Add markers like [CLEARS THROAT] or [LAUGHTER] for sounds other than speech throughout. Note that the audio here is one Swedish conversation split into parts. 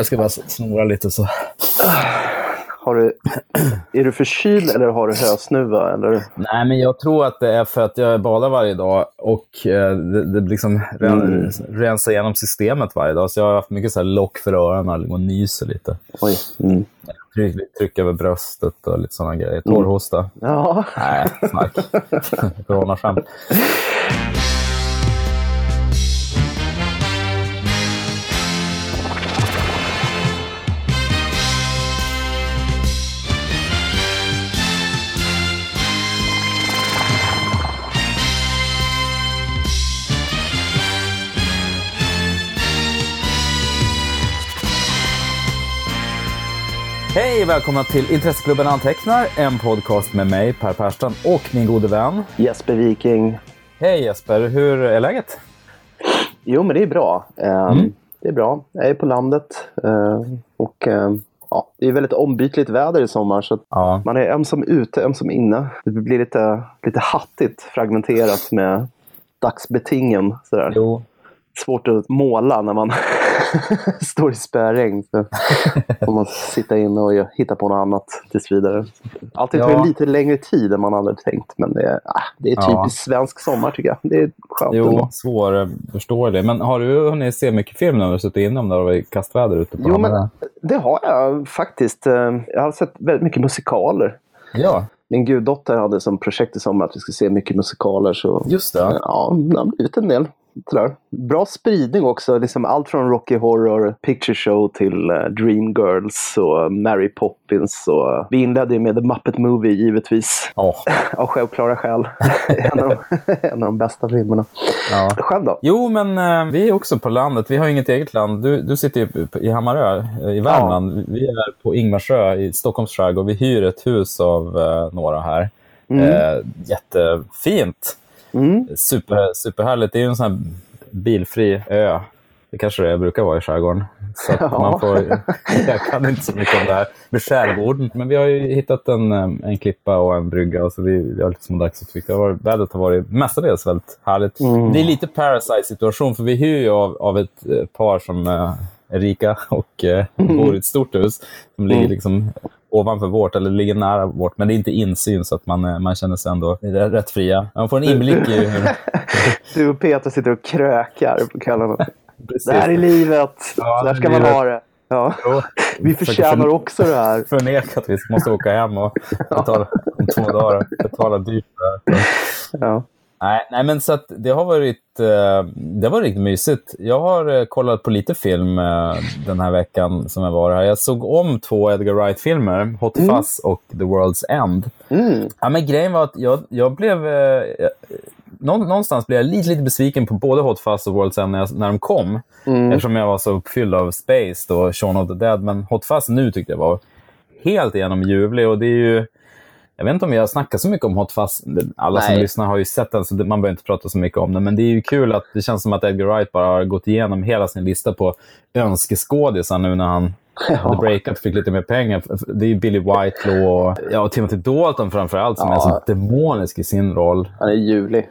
Jag ska bara snora lite så. Har du, är du förkyld eller har du hösnuva? Eller? Nej, men jag tror att det är för att jag badar varje dag och eh, det, det liksom mm. rensar igenom systemet varje dag. Så jag har haft mycket så här lock för öronen och nyser lite. Oj. Mm. Tryck, tryck över bröstet och lite sådana grejer. Torrhosta. Mm. Ja. Nej, snack. [LAUGHS] Coronaskämt. Hej välkomna till Intresseklubben Antecknar, en podcast med mig Per Persson och min gode vän Jesper Viking. Hej Jesper, hur är läget? Jo men det är bra. Ehm, mm. Det är bra. Jag är på landet ehm, och ehm, ja, det är väldigt ombytligt väder i sommar så ja. man är ömsom ute, ömsom inne. Det blir lite, lite hattigt fragmenterat med dagsbetingen. Sådär. Jo, svårt att måla när man [LAUGHS] står i spöregn. Så får man sitta inne och hitta på något annat tills vidare. Alltid tar ja. lite längre tid än man hade tänkt. Men det är, ah, det är typiskt ja. svensk sommar tycker jag. Det är skönt Jo, svårförståelig. Men har du hunnit se mycket film när du suttit inom där och i kastväder ute på Jo, men det har jag faktiskt. Eh, jag har sett väldigt mycket musikaler. Ja. Min guddotter hade som projekt i sommar att vi skulle se mycket musikaler. Så, Just det. Ja, det har blivit en del. Sådär. Bra spridning också. Liksom allt från Rocky Horror Picture Show till uh, Dreamgirls och Mary Poppins. Och, vi inledde med The Muppet Movie givetvis. Oh. [LAUGHS] Av självklara skäl. [LAUGHS] en, av de, [LAUGHS] en av de bästa filmerna. Ja. Själv då? Jo, men uh, vi är också på landet. Vi har inget eget land. Du, du sitter ju i Hammarö i Värmland. Ja. Vi är på Ingmarsö i Stockholms skärgård. Vi hyr ett hus av några här. Mm. jättefint. Mm. Super, superhärligt. Det är ju en sån här bilfri ö. Det kanske det brukar vara i skärgården. Så [LAUGHS] ja. man får, [LAUGHS] jag kan inte så mycket om det här med skärgården. Men vi har ju hittat en, en klippa och en brygga och så vi, vi har lite små dagsutflykter. Vädret har varit mestadels väldigt härligt. Mm. Det är lite Parasite-situation för vi hyr ju av, av ett eh, par som är rika [LAUGHS] och eh, mm. bor i ett stort hus som ligger mm. liksom ovanför vårt, eller ligger nära vårt, men det är inte insyn så att man, eh, man känner sig ändå rätt fria. Man får en inblick i hur... [LAUGHS] du och Peter sitter och krökar på kvällarna. [LAUGHS] det här är livet, ja, där ska man ha det. Ja. Jo, vi förtjänar för, också det här. Förneka att vi måste åka hem och betala om två dagar. Betala dyrt för det. Ja. Nej, nej, men så det har varit eh, det har varit riktigt mysigt. Jag har eh, kollat på lite film eh, den här veckan som jag var här. Jag såg om två Edgar Wright-filmer, Hot mm. Fuzz och The World's End. Mm. Ja, men grejen var att jag, jag blev... någonstans blev jag lite, lite besviken på både Hot Fuzz och World's End när, jag, när de kom. Mm. Eftersom jag var så uppfylld av Space och Shaun of the Dead. Men Hot Fuzz nu tyckte jag var helt igenom ljuvlig. Och det är ju jag vet inte om vi har snackat så mycket om Hot Fuzz. Alla Nej. som lyssnar har ju sett den, så man behöver inte prata så mycket om den. Men det är ju kul att det känns som att Edgar Wright bara har gått igenom hela sin lista på önskeskådisar nu när han [LAUGHS] ja. hade breakat och fick lite mer pengar. Det är ju Billy Whitelaw och ja, Timothy Dalton framför allt som ja. är så demonisk i sin roll. Han är ljuvlig.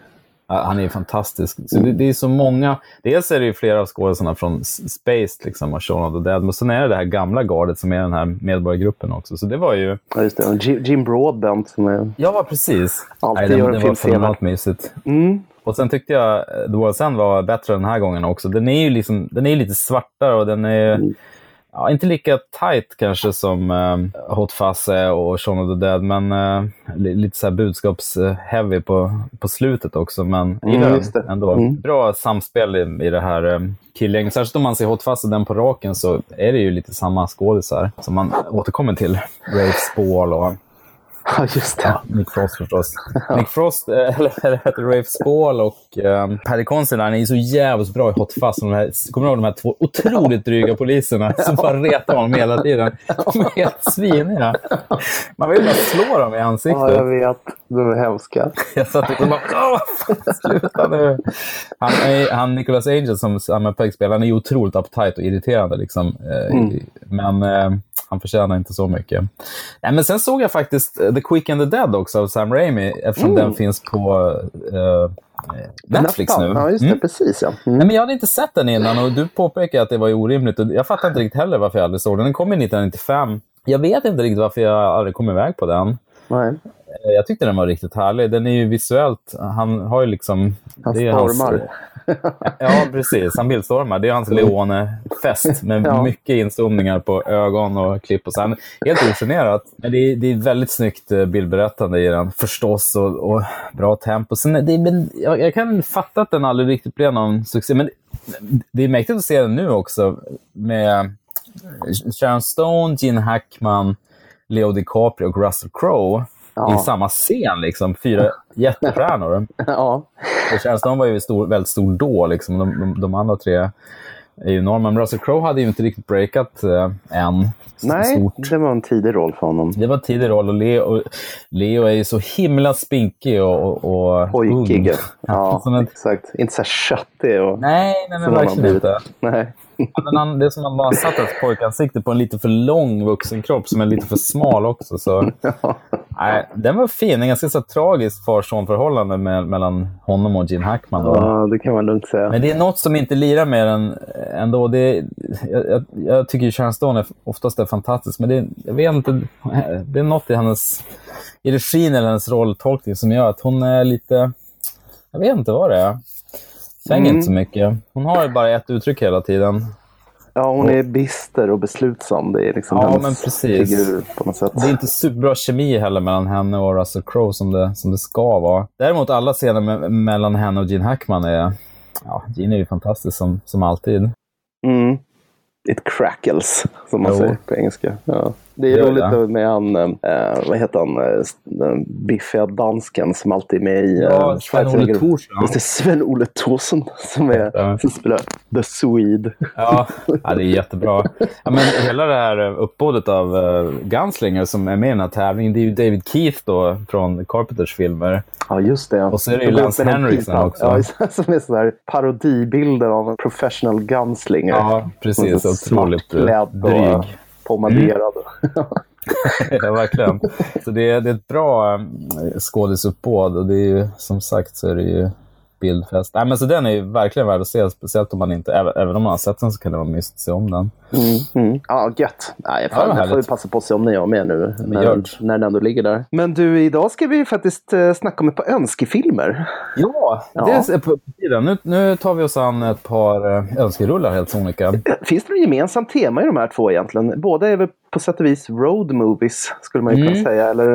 Han är fantastisk. Så det, det, är så många. Dels är det ju flera av skådespelarna från Space, liksom, och Shaun of the Dead. Men sen är det det här gamla gardet som är den här medborgargruppen också. Så det var ju... Ja, just det. Jim Broadbent som är... Ja, precis. Alltid Nej, det, det var fenomenalt mysigt. Mm. Och sen tyckte jag eh, The World's End var bättre den här gången också. Den är ju liksom, den är lite svartare och den är... Mm ja, inte lika tight kanske som uh, Hot Fuzz och Shaun of the Dead, men uh, lite så här budskaps-heavy på, på slutet också. Men mm, ändå. Mm. Bra samspel i, i det här um, killgänget. Särskilt om man ser Hot Fuzz och den på raken så är det ju lite samma skådisar som man återkommer till. Rafe Spall och [LAUGHS] Ja, just det. Ja, Nick Frost förstås. [LAUGHS] Nick Frost, eh, [LAUGHS] eller heter Rafe Spall och um, Paddy Considine är så jävligt bra i Hot Fuzz. kommer du ihåg de här två otroligt dryga poliserna som bara retar honom hela tiden? De är helt sviniga. Man vill bara slå dem i ansiktet. Ja, jag vet. De är hemska. [LAUGHS] Jag satt och bara, [LAUGHS] Åh, sluta nu. Han, han Nicholas Angel som spelar, han är ju otroligt uptight och irriterande. Liksom. Eh, mm. Men eh, han förtjänar inte så mycket. Nej, men sen såg jag faktiskt The Quick and the Dead också av Sam Raimi, eftersom mm. den finns på uh, Netflix nu. Ja, just det. Mm. Precis, ja. Mm. Nej, men jag hade inte sett den innan och du påpekade att det var orimligt. Jag fattar inte riktigt heller varför jag aldrig såg den. Den kom 1995. Jag vet inte riktigt varför jag aldrig kom iväg på den. Nej. Eh, jag tyckte den var riktigt härlig. Den är ju visuellt... Han har ju liksom... Han stormar. Hans, [LAUGHS] ja, precis. Han bildstormar. Det är hans Leone-fest [LAUGHS] med ja. mycket inzoomningar på ögon och klipp. Och sen. Helt ogenerat. Men det är, det är väldigt snyggt eh, bildberättande i den, förstås. Och, och bra tempo. Sen, det, men, jag, jag, kan fatta att den aldrig riktigt blev någon succé. Men det är mäktigt att se den nu också med Sharon Stone, Gene Hackman, Leo DiCaprio och Russell Crowe ja. i samma scen. Liksom. Fyra [LAUGHS] jättestjärnor. ja. Och var ju stor, väldigt stor då. Liksom. De, de, de andra tre är ju enorma. Men Russell Crowe hade ju inte riktigt breakat äh, än. Nej, stort. det var en tidig roll för honom. Det var en tidig roll och Leo, Leo är ju så himla spinkig och, och Pojkig. Ja, [LAUGHS] ja exakt. Inte så köttig. Och, nej, nej, nej verkligen inte. Nej men han, det är som att man bara satt ett pojkansikte på en lite för lång vuxenkropp som är lite för smal också. Så, nej, den var fin. En ganska så tragiskt far-son-förhållande mellan honom och Gene Hackman. Då. Ja, det kan man lugnt säga. Men det är något som inte lirar med den ändå. Det jag, jag, jag tycker Sharon Stone är, oftast är fantastisk, men det, jag vet inte, det är något i hennes i regin eller hennes rolltolkning som gör att hon är lite... Jag vet inte vad det är. Svänger mm. inte så mycket. Hon har bara ett uttryck hela tiden. Ja, hon är bister och beslutsam. Det är liksom ja, men precis. figur på något sätt. Det är inte superbra kemi heller mellan henne och Russell Crowe som det, som det ska vara. Däremot alla scener med, mellan henne och Gene Hackman är... Ja, Gene är ju fantastisk som, som alltid. Mm. It crackles, som man jo. säger på engelska. Ja. Det är det roligt det. med han, äh, vad heter han, eh, den biffiga dansken som alltid är med i... Ja, äh, Sven-Olle Thorsson. Det är Sven-Olle Thorsson som, är, ja. som spelar The Swede. Ja, ja det är jättebra. Ja, men hela det här uppbådet av uh, Gunslinger som är med i den här tävlingen, det är ju David Keith då från Carpenters filmer. Ja, just det. Och så är det ju Lance Henriksen också. Ja, [LAUGHS] som är sådär parodibilder av en professional gunslinger. Ja, precis. Otroligt dryg pomaderad. Mm. [LAUGHS] ja, verkligen. Så det är, det är ett bra eh, skådisuppbåd och det är ju som sagt så är det ju bildfest. Nej, men så den är ju verkligen värd att se, speciellt om man inte, även, även om man har sett den så kan det vara mysigt att se om den. Mm, mm. Ja, gött. Nej, jag får, ja, får vi passa på att se om ni har med nu, när, när den ändå ligger där. Men du, idag ska vi faktiskt uh, snacka om ett par önskefilmer. Ja, ja. det är på tiden. Nu, nu tar vi oss an ett par uh, önskerullar helt sonika. Finns det något gemensamt tema i de här två egentligen? Båda är väl på sätt och vis road movies, skulle man ju mm. kunna säga. Eller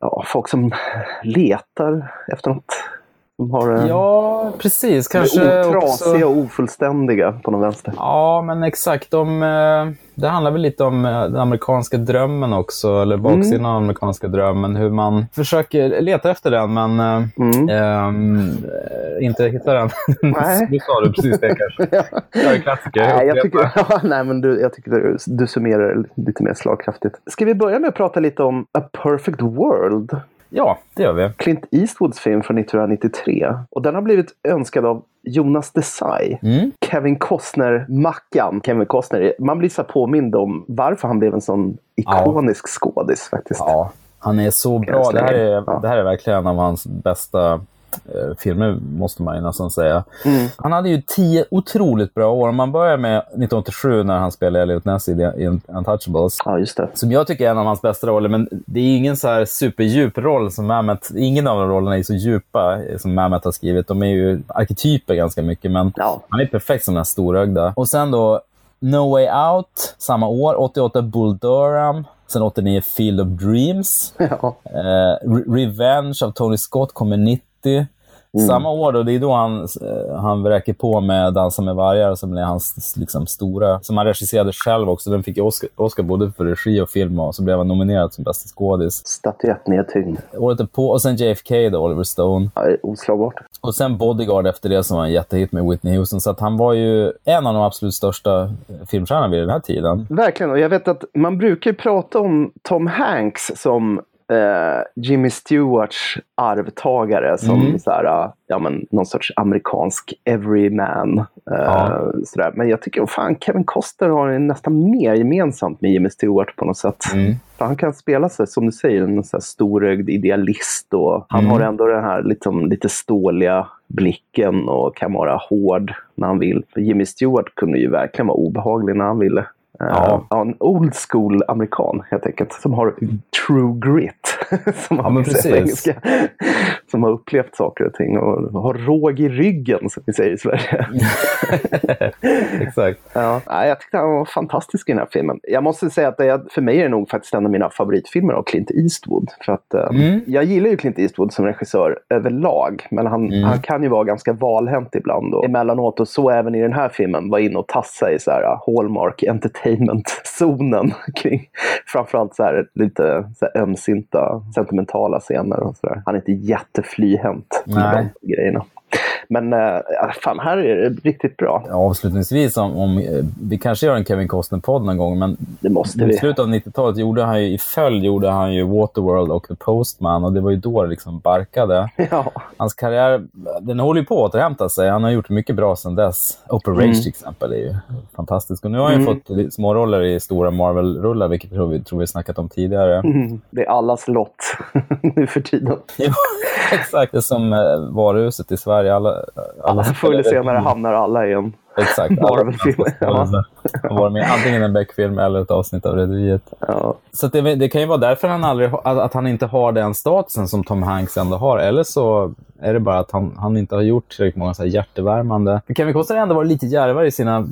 ja, folk som letar efter något de har, ja, precis. Kanske trasiga och ofullständiga på någon vänster. Ja, men exakt. De, eh, det handlar väl lite om eh, den amerikanska drömmen också, eller baksidan mm. av den amerikanska drömmen. Hur man försöker leta efter den, men eh, mm. ähm, inte hittar den. [LAUGHS] Nu sa du precis det kanske. [LAUGHS] ja. Jag är klassiker. Nej, jag tycker, ja, [LAUGHS] nej, men du, jag tycker du, du summerar lite mer slagkraftigt. Ska vi börja med att prata lite om A Perfect World? Ja, det gör vi. Clint Eastwoods film från 1993. Och den har blivit önskad av Jonas Desai. Mm. Kevin Costner-mackan. Kevin Costner, man blir så påmind om varför han blev en sån ikonisk ja. skådis faktiskt. Ja, han är så bra. Det här är, ja. det här är verkligen en av hans bästa filmer, måste man ju nästan säga. Mm. Han hade ju tio otroligt bra år. Om man börjar med 1987 när han spelade Elliot Ness i, i Untouchables. Ja, just det. Som jag tycker är en av hans bästa roller, men det är ingen så här superdjup roll som Mamet. Ingen av de rollerna är så djupa som Mamet har skrivit. De är ju arketyper ganska mycket, men ja. han är perfekt som den här storögda. Och sen då No Way Out, samma år. 88 Bull Durham. Sen 89 Field of Dreams. [LAUGHS] Ja. Eh, Revenge av Tony Scott kommer 90. Mm. Samma år då, det är då han, eh, han vräker på med Dansa med vargar som är hans liksom, stora, som han regisserade själv också. Den fick Oscar, Oscar både för regi och film och så blev han nominerad som bästa skådis. Statyett nedtyngd. Året på och sen JFK då, Oliver Stone. Ja, oslagbart. Och sen Bodyguard efter det som var en jättehit med Whitney Houston. Så att han var ju en av de absolut största filmstjärnorna vid den här tiden. Verkligen, och jag vet att man brukar prata om Tom Hanks som eh, Jimmy Stewarts arvtagare som mm. så här, ja, men, någon sorts amerikansk everyman. Eh, ja. sådär. Men jag tycker fan Kevin Costner har nästan mer gemensamt med Jimmy Stewart på något sätt. Mm. För han kan spela sig, som du säger, en så här storögd idealist och han mm. har ändå den här liksom, lite ståliga blicken och kan vara hård när han vill. För Jimmy Stewart kunde ju verkligen vara obehaglig när han ville. Ja. ja. en old school amerikan helt enkelt. Som har true grit. [LAUGHS] som ja, men precis. Som har upplevt saker och ting och har råg i ryggen som vi säger i Sverige. [LAUGHS] Exakt. Ja. ja, jag tyckte han var fantastisk i den här filmen. Jag måste säga att det, för mig är det nog faktiskt en av mina favoritfilmer av Clint Eastwood. För att, eh, mm. Jag gillar ju Clint Eastwood som regissör överlag. Men han, mm. han kan ju vara ganska valhänt ibland. Och emellanåt och så även i den här filmen var inne och tassa i så här Hallmark Entertainment entertainment-zonen [LAUGHS] kring framförallt så här, lite så här ömsinta, sentimentala scener. Och så där. Han är inte jätteflyhänt i de grejerna. Men äh, fan, här är det riktigt bra. Avslutningsvis, om, om, eh, vi kanske gör en Kevin Costner-podd någon gång, men det måste vi. i slutet av 90-talet gjorde han ju, i följd gjorde han ju Waterworld och The Postman och det var ju då det liksom barkade. [LAUGHS] Ja. Hans karriär, den håller ju på att återhämta sig. Han har gjort mycket bra sedan dess. Rage mm. till exempel är ju fantastisk. Och nu har han mm. fått småroller i stora Marvel-rullar, vilket tror vi, tror vi snackat om tidigare. Mm. Det är allas lott [LAUGHS] nu för tiden. [LAUGHS] ja, exakt. Det är som eh, varuhuset i Sverige. Alla, alla Förr eller senare hamnar alla i en Exakt. Marvel-film. Ja. var med antingen en Beck-film eller ett avsnitt av Rederiet. Ja. Så det, det, kan ju vara därför han aldrig, att han inte har den statusen som Tom Hanks ändå har. Eller så är det bara att han, han inte har gjort tillräckligt många så här hjärtevärmande... Kevin Costner har ändå varit lite djärvare i sina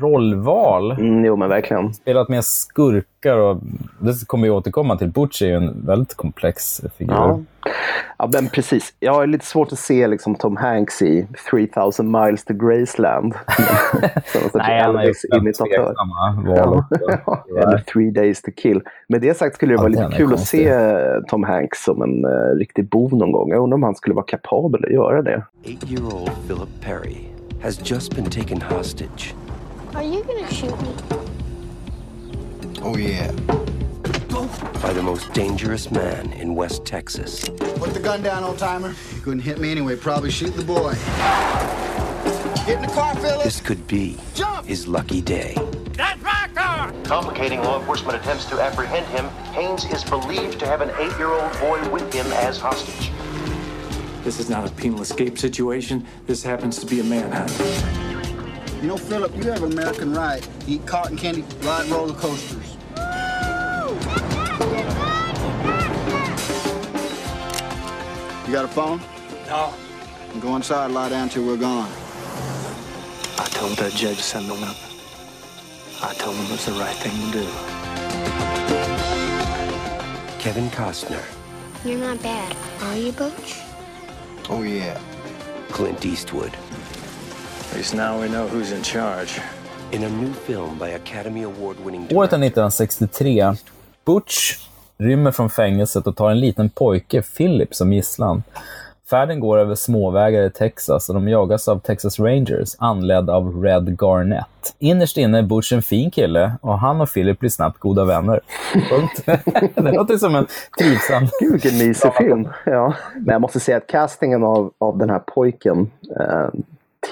rollval. Mm, jo, men verkligen. Spelat med skurkar och... Det kommer vi återkomma till. Butch är ju en väldigt komplex figur. Ja. Ja, men precis. Jag har lite svårt att se liksom, Tom Hanks i 3000 miles to Graceland. [LAUGHS] Nej, han är ju tveksamma val. [LAUGHS] Eller Three days to kill. Med det sagt skulle det vara lite kul konstig. att se Tom Hanks som en uh, riktig bov någon gång. Jag undrar om han skulle vara kapabel att göra det. Eight-year-old Philip Perry has just been taken hostage. Are you gonna shoot me? Oh yeah. by the most dangerous man in West Texas. Put the gun down, old timer. You couldn't hit me anyway. Probably shoot the boy. Get in the car, Philip. This could be Jump. his lucky day. That's my car! Complicating law enforcement attempts to apprehend him, Haynes is believed to have an eight-year-old boy with him as hostage. This is not a penal escape situation. This happens to be a manhunt. You know, Philip, you have an American right. Eat cotton candy, ride roller coasters. You got a phone? No. Go inside, lie down till we're gone. I told that judge to send the weapon. I told him it was the right thing to do. Kevin Costner. You're not bad, are you, Butch? Oh, yeah. Clint Eastwood. At least now we know who's in charge. In a new film by Academy Award-winning Året är 1963. Butch rymmer från fängelset och tar en liten pojke, Philip, som gisslan. Färden går över småvägar i Texas och de jagas av Texas Rangers, anledd av Red Garnett. Innerst inne är Butch en fin kille och han och Philip blir snabbt goda vänner. Punkt. [LAUGHS] det låter som en trivsam... Gud, vilken mysig film. Ja. Men jag måste säga att castingen av, av den här pojken eh,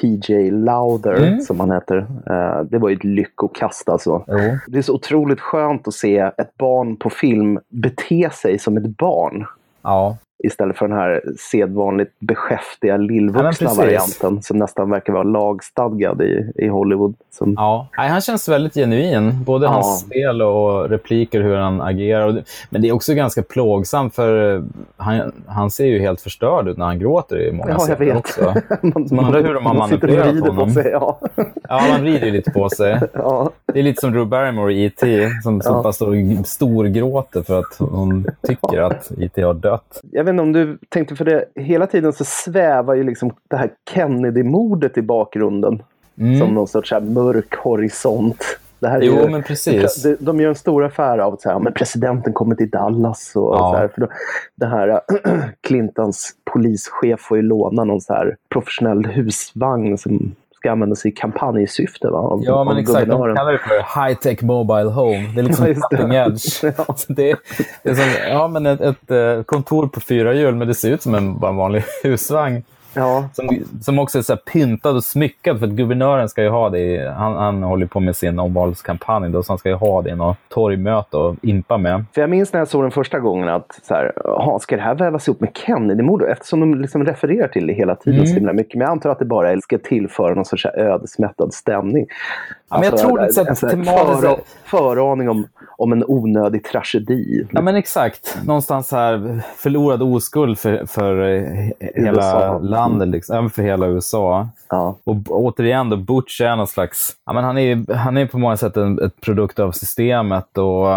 TJ Lowther, mm. som han heter. Uh, det var ju ett lyckokast alltså. Mm. Det är så otroligt skönt att se ett barn på film bete sig som ett barn. Ja. Istället för den här sedvanligt beskäftiga lillvuxna ja, varianten som nästan verkar vara lagstadgad i, i Hollywood. Som... Ja, han känns väldigt genuin. Både ja. hans spel och repliker, hur han agerar. Men det är också ganska plågsamt för han, han ser ju helt förstörd ut när han gråter i många ja, scener också. [LAUGHS] man, man undrar hur de har manipulerat honom. Sig, ja. [LAUGHS] ja, man vrider ju lite på sig. [LAUGHS] Ja. Det är lite som Drew Barrymore i E.T. som, som ja. storgråter för att hon tycker att E.T. har dött. Jag vet inte om du tänkte, för det hela tiden så svävar ju liksom det här Kennedy-mordet i bakgrunden. Mm. Som någon sorts här mörk horisont. Det här jo, ju, men precis. De, de gör en stor affär av att men presidenten kommer till Dallas. Och, ja. så här, för då, det här [CLEARS THROAT] Clintons polischef får ju låna någon så här professionell husvagn som ska användas i kampanjsyfte. Va? Av, ja, men exakt. De kallar det för high-tech mobile home. Det är liksom [LAUGHS] ja, cutting edge. [LAUGHS] ja. det, är, det är som ja, men ett, ett, eh, kontor på fyra hjul, men det ser ut som en, bara en vanlig husvagn. Ja. Som, som också är så pyntad och smyckad, för att guvernören ska ju ha det. han, han håller på med sin omvalskampanj, då, så han ska ju ha det i något torgmöte och impa med. För jag minns när jag såg den första gången att, så här, aha, ska det här vävas ihop med Kennedy-mordet? Eftersom de liksom refererar till det hela tiden mm. så himla mycket. Men jag antar att det bara ska tillföra någon sorts ödesmättad stämning. Ja, men jag alltså, tror det är så tematiskt... För, föraning om, om en onödig tragedi. Ja, men exakt. Någonstans här förlorad oskuld för, för eh, hela USA. Landet, liksom. för hela USA. Ja. Och återigen, då, Butch är någon slags... Ja, men han, är, han är på många sätt en ett produkt av systemet och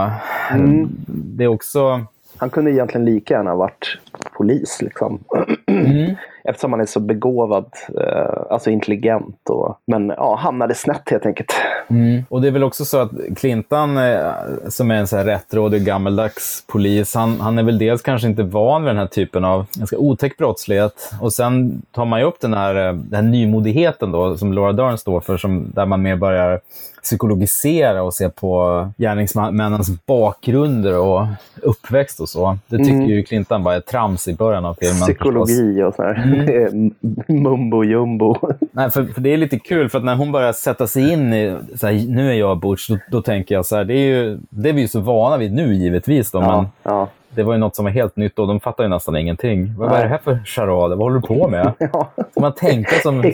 mm. det är också... Han kunde egentligen lika gärna varit polis. Liksom. Mm. Eftersom han är så begåvad, eh, alltså intelligent. Och, men ja, hamnade snett helt enkelt. Mm. Och det är väl också så att Clinton, eh, som är en så här rättrådig gammeldags polis, han, han är väl dels kanske inte van vid den här typen av ganska otäck brottslighet. Och sen tar man ju upp den här, eh, den här nymodigheten då, som Laura Dern står för, som, där man mer börjar psykologisera och se på gärningsmännens bakgrunder och uppväxt och så. Det tycker mm. ju Clinton bara är trams i början av filmen. Psykologi och sådär. Mm. [LAUGHS] Mumbo jumbo. [LAUGHS] Nej, för, för, det är lite kul, för att när hon börjar sätta sig in i, så här, nu är jag Butch, då, då, tänker jag så här, det är ju, det är vi ju så vana vid nu givetvis då, ja, men ja det var ju något som var helt nytt och de fattar ju nästan ingenting. Vad, vad är det här för charad? Vad håller du på med? [LAUGHS] ja. Ska man tänka som, [LAUGHS]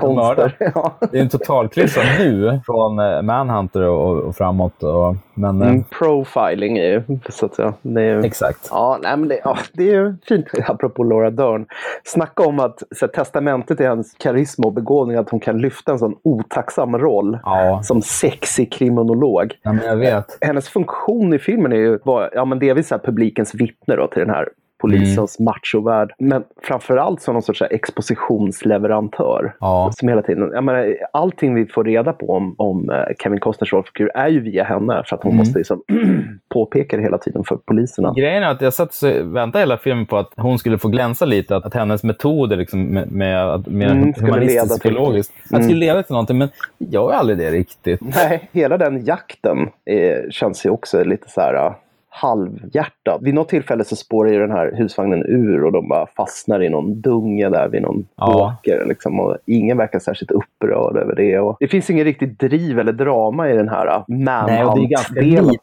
som mördare? Ja. Det är en total klyscha nu från eh, Manhunter och, och framåt. Och, men, mm, profiling är ju så att säga. Det är, exakt. Ja, nej, men det, ja, det är ju fint, [LAUGHS] apropå Laura Dern. Snacka om att så, testamentet är hennes karisma och begåvning, att hon kan lyfta en sån otacksam roll ja. som sexig kriminolog. Ja, men jag vet. Hennes funktion i filmen är ju bara, ja, men delvis publik publikens vittne då, till den här polisens mm. machovärld. Men framförallt som någon sorts expositionsleverantör. Ja. Som hela tiden, jag menar, allting vi får reda på om, om eh, Kevin Costners rollfigur är ju via henne. För att hon mm. måste liksom [CLEARS THROAT] påpeka det hela tiden för poliserna. Grejen är att jag satt och väntade hela filmen på att hon skulle få glänsa lite. Att, att hennes metoder liksom, med, med, med mm, humanistiskt psykologiskt mm. skulle leda till någonting. Men jag gör aldrig det riktigt. Nej, hela den jakten är, känns ju också lite så här halvhjärtad. Vid något tillfälle så spårar ju den här husvagnen ur och de bara fastnar i någon dunge där vid någon ja. åker. Liksom, och ingen verkar särskilt upprörd över det. Och det finns ingen riktigt driv eller drama i den här manhunt-delen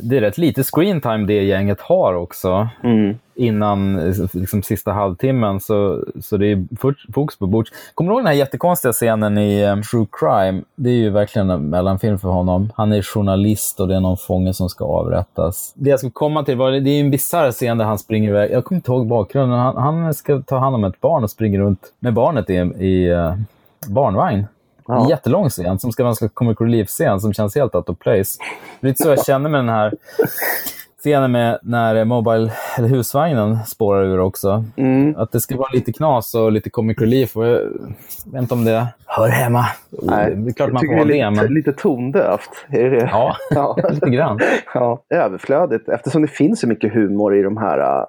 det är rätt lite screentime det gänget har också. Mm. Innan liksom, sista halvtimmen, så, så det är fokus på Butch. Kommer du ihåg den här jättekonstiga scenen i um, True Crime? Det är ju verkligen en mellanfilm för honom. Han är journalist och det är någon fånge som ska avrättas. Det jag skulle komma till var, det är en bisarr scen där han springer iväg. Jag kommer inte ihåg bakgrunden. Han, han, ska ta hand om ett barn och springer runt med barnet i, i uh, barnvagn. Ja. Jättelång scen som ska vara en comic relief-scen som känns helt out of place. Det är lite så jag känner med den här scenen med när Mobile, eller husvagnen spårar ur också. Mm. Att det ska vara lite knas och lite comic relief. Och jag vet inte om det hör hemma. Nej, det är klart man får det. Men... Lite tondövt. Är det Ja, ja. [LAUGHS] [LAUGHS] lite grann. Ja, överflödigt eftersom det finns så mycket humor i de här eh,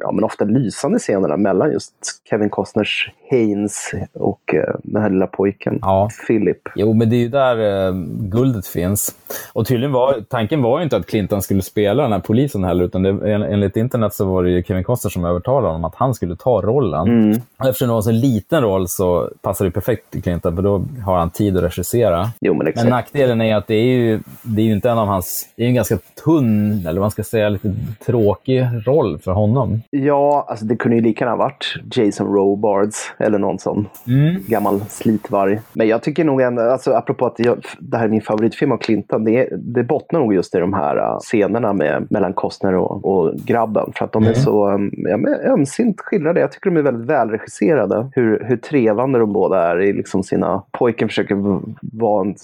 ja, men ofta lysande scenerna mellan just Kevin Costners Haynes och eh, den här lilla pojken ja. Philip. Jo, men det är ju där eh, guldet finns. Och tydligen var tanken var ju inte att Clinton skulle spela den här polisen heller, utan det, enligt internet så var det ju Kevin Costner som övertalade honom att han skulle ta rollen. Mm. Eftersom det var en så liten roll så passar det perfekt till Clinton, för då har han tid att regissera. Jo, men, men nackdelen är att det är ju, det är ju inte en av hans... Det är en ganska tunn, eller vad man ska säga, lite tråkig roll för honom. Ja, alltså det kunde ju lika gärna varit Jason Robards eller någon sån mm. gammal slitvarg. Men jag tycker nog ändå, alltså apropå att jag, det här är min favoritfilm av Clinton, det, det bottnar nog just i de här uh, scenerna med, mellan Costner och, och grabben. För att de mm. är så um, ja, ömsint skildrade. Jag tycker de är väldigt välregisserade. Hur, hur trevande de båda är i liksom sina... Pojken försöker vara en,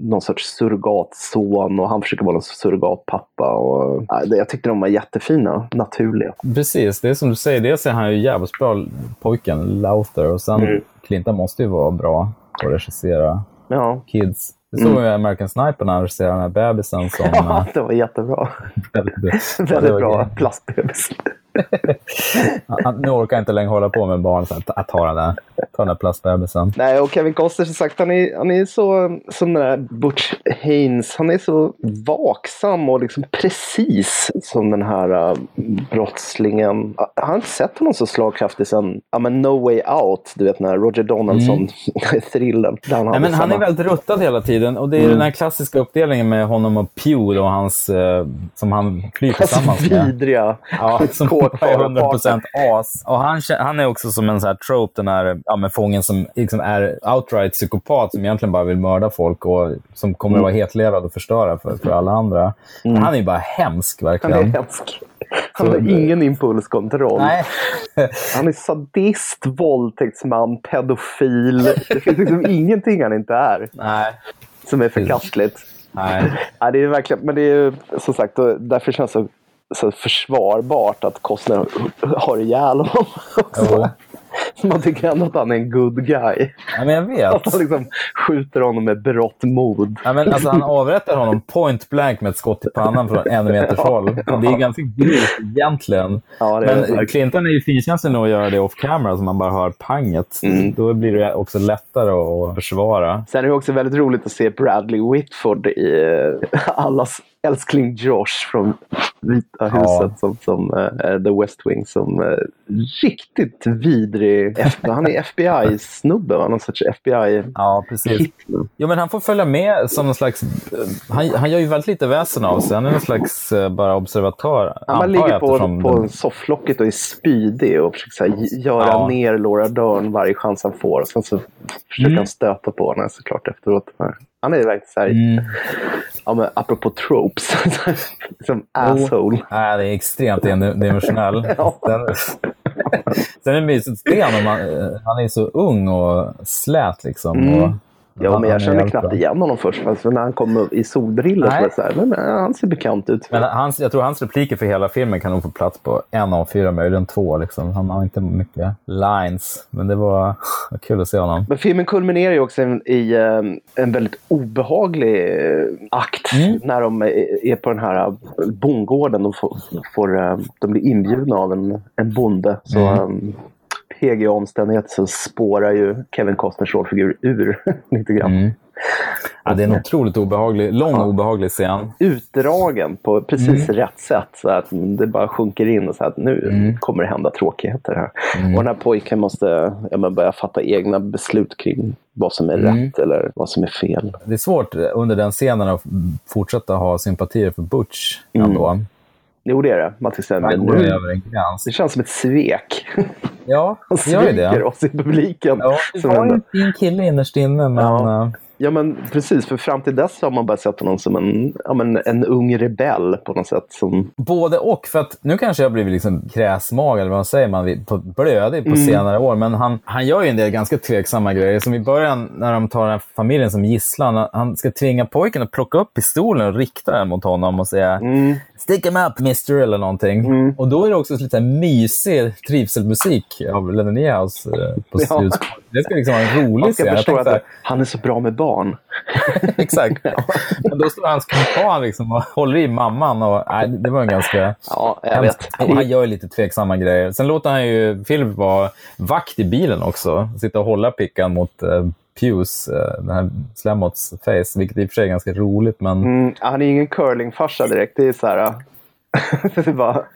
någon sorts surrogatson och han försöker vara en surrogatpappa. Och, uh, jag tyckte de var jättefina, naturliga. Precis, det är som du säger. Dels är han ju jävligt bra, pojken, Lowther. Och sen mm. Clinton måste ju vara bra på att regissera ja. kids. Det såg mm. American Sniper när han regisserade den här bebisen som... [LAUGHS] Ja, det var jättebra. [LAUGHS] väldigt, väldigt bra plastbebis. [LAUGHS] nu orkar jag inte längre hålla på med barn, så att, ta den där, ta den där plastbebisen. Nej, och Kevin Costner som sagt, han är, han är så som den där Butch Haynes. Han är så vaksam och liksom precis som den här uh, brottslingen. Jag har inte sett honom så slagkraftig sen ja, men No Way Out, du vet den här Roger Donaldson-thrillern. Mm. [LAUGHS] Nej, men han är väldigt ruttad hela tiden och det är mm. den här klassiska uppdelningen med honom och Pew och hans, uh, som han flyr tillsammans med. vidriga ja, som är 100% as. Och han, han är också som en sån här trope, den här ja, med fången som liksom är outright psykopat som egentligen bara vill mörda folk och som kommer mm. att vara hetlevrad och förstöra för, för alla andra. Mm. Han är bara hemsk verkligen. Han är hemsk. Han har ingen impulskontroll. Nej. [LAUGHS] Han är sadist, våldtäktsman, pedofil. Det finns liksom [LAUGHS] ingenting han inte är. Nej. Som är förkastligt. Nej. Nej, det är verkligen, men det är som sagt, därför känns det så så försvarbart att Costner har ihjäl honom. Också. [LAUGHS] Man tycker ändå att han är en good guy. Ja, men jag vet. Att han liksom skjuter honom med berått mod. Ja, men alltså, han avrättar honom point blank med ett skott i pannan från en meters håll. [LAUGHS] Ja. Det är ganska grymt egentligen. Ja, men är Clinton är ju finkänslig nog att göra det off camera så man bara hör panget. Mm. Då blir det också lättare att försvara. Sen är det också väldigt roligt att se Bradley Whitford i eh, allas älskling Josh från Vita huset ja. som, som uh, The West Wing som uh, riktigt vidrig. Han är FBI-snubbe, någon sorts FBI Ja, precis. Jo, men han får följa med som någon slags... Han, han gör ju väldigt lite väsen av sig. Han är någon slags uh, bara observatör. Ja, man ligger på, på den... sofflocket och är spydig och försöker här, göra ja. ner Laura Dern varje chans han får. Och sen så försöker mm. han stöta på henne såklart efteråt. Han är verkligen så här, mm. ja, men apropå tropes, [LAUGHS] som asshole. Oh, nej, det är extremt endimensionell. [LAUGHS] ja. Sen är det mysigt att se honom. Eh, han är så ung och slät liksom. Mm. Och Ja, men jag känner knappt igen honom först. Alltså, när han kom i solbrillor så var så här, men, han ser bekant ut. Men hans, jag tror hans repliker för hela filmen kan nog få plats på en av fyra, möjligen två. Liksom. Han har inte mycket lines, men det var [LAUGHS] kul att se honom. Men filmen kulminerar ju också i eh, en väldigt obehaglig eh, akt mm. när de är på den här eh, bondgården. och får, får, de blir inbjudna av en, en bonde. Så, mm PG-omständigheter så spårar ju Kevin Costners rollfigur ur [LAUGHS] lite grann. Mm. Ja, det är en otroligt obehaglig, lång ja. obehaglig scen. Utdragen på precis mm. rätt sätt. Så att det bara sjunker in och så att nu mm. kommer det hända tråkigheter här. Mm. Och den här pojken måste ja, men börja fatta egna beslut kring vad som är mm. rätt eller vad som är fel. Det är svårt under den scenen att fortsätta ha sympatier för Butch ändå. Jo, det är det. Man nu, över en gräns. Det känns som ett svek. Ja, [LAUGHS] gör ju det. oss i publiken. Ja, det var en fin kille innerst inne, men... Ja. Eh, Ja men precis, för fram till dess har man bara sett honom som en, ja, men en ung rebell på något sätt. Som... Både och, för att nu kanske jag blivit liksom kräsmag eller vad man säger, man på blödig på mm. senare år. Men han, han gör ju en del ganska tveksamma grejer. Som i början när de tar den familjen som gisslan. Han ska tvinga pojken att plocka upp pistolen och rikta den mot honom och säga mm. “Stick him up mister” eller någonting. Mm. Och då är det också lite mysig trivselmusik av Lennon eh, på ja. Det ska liksom vara en rolig scen. Han är så bra med barn. [LAUGHS] Exakt. Men då står hans kumpan liksom och håller i mamman. Och, nej, det var en ganska... Ja, jag vet. Han gör lite tveksamma grejer. Sen låter han ju Philip vara vakt i bilen också. Sitta och hålla pickan mot uh, Pews, eh, den här Slemmots face, vilket i och för sig är ganska roligt. Men... Mm, han är ingen curlingfarsa direkt. Det är så här... [LAUGHS] det är bara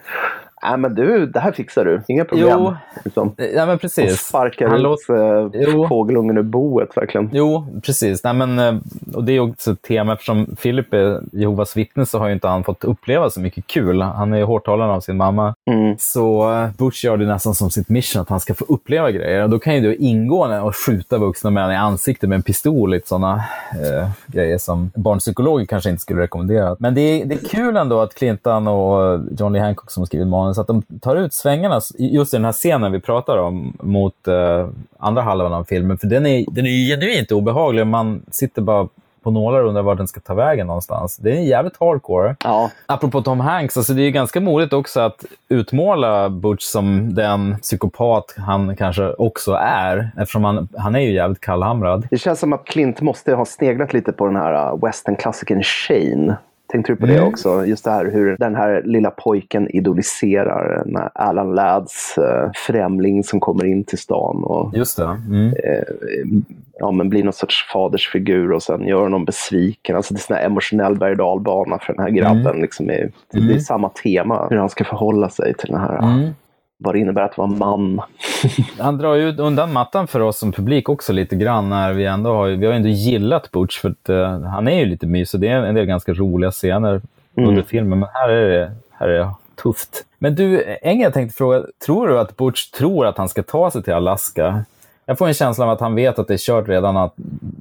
Nej, men du, det här fixar du. Inga problem. Jo, liksom. ja, men precis. Och sparkar Han ut äh, fågelungen ur boet, verkligen. Jo, precis. Nej, men, eh, och det är också ett tema, eftersom Philip är Jehovas vittne så har inte han fått uppleva så mycket kul. Han är hårtalaren av sin mamma. Mm. Så uh, Butch gör det nästan som sitt mission att han ska få uppleva grejer. Och då kan ju du ingå och skjuta vuxna män i ansiktet med en pistol. Lite sådana uh, grejer som barnpsykologer kanske inte skulle rekommendera. Men det är, det är kul ändå att Clinton och John Lee Hancock som har skrivit manus så att de tar ut svängarna, just i den här scenen vi pratar om, mot uh, andra halvan av filmen. För den är, den är genuint obehaglig. Man sitter bara på nålar och undrar var den ska ta vägen någonstans. Det är jävligt hardcore. Ja. Apropå Tom Hanks, alltså det är ganska modigt också att utmåla Butch som den psykopat han kanske också är. Eftersom han, han är ju jävligt kallhamrad. Det känns som att Clint måste ha sneglat lite på den här uh, western-klassikern Shane Tänkte du på det mm. också? Just det här hur den här lilla pojken idoliserar Alan Ladds äh, främling som kommer in till stan. Och, Just det. Mm. Äh, ja, men blir någon sorts fadersfigur och sen gör honom besviken. Alltså det är en emotionell berg dalbana för den här grabben. Mm. Liksom är, det, mm. det är samma tema, hur han ska förhålla sig till den här mm. Vad det innebär att vara man. [LAUGHS] Han drar ju undan mattan för oss som publik också lite grann när vi ändå har, vi har ändå gillat Butch för att uh, han är ju lite mysig. Det är en del ganska roliga scener mm. under filmen, men här är det, här är det tufft. Men du, en jag tänkte fråga, tror du att Butch tror att han ska ta sig till Alaska? Jag får en känsla av att han vet att det är kört redan, att,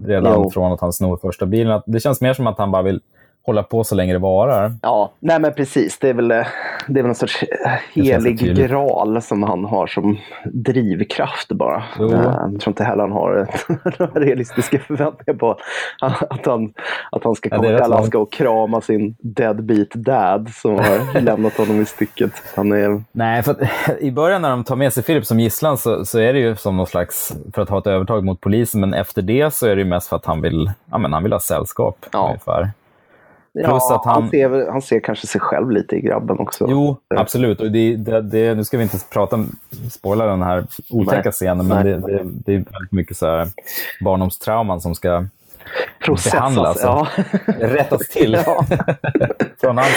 redan från att han snor första bilen. Det känns mer som att han bara vill hålla på så länge det varar. Ja, nej men precis. Det är väl, det är väl en sorts helig graal som han har som drivkraft bara. Jo. Eh, jag tror inte heller han har några [LAUGHS] realistiska förväntningar på att han, att han ska komma ja, till Alaska och krama sin deadbeat dad som har [LAUGHS] lämnat honom i stycket. Han är... Nej, för [LAUGHS] i början när de tar med sig Philip som gisslan så, så är det ju som någon slags för att ha ett övertag mot polisen, men efter det så är det mest för att han vill, ja, men han vill ha sällskap ja. ungefär. Plus ja, att han... Han, ser, han ser kanske sig själv lite i grabben också. Jo, absolut. Och det, det, det, nu ska vi inte prata spoila den här otäcka scenen, men det, det, det, är väldigt mycket så här barndomstrauman som ska Processas, behandlas ja. rättas till. [LAUGHS] Ja. Från hans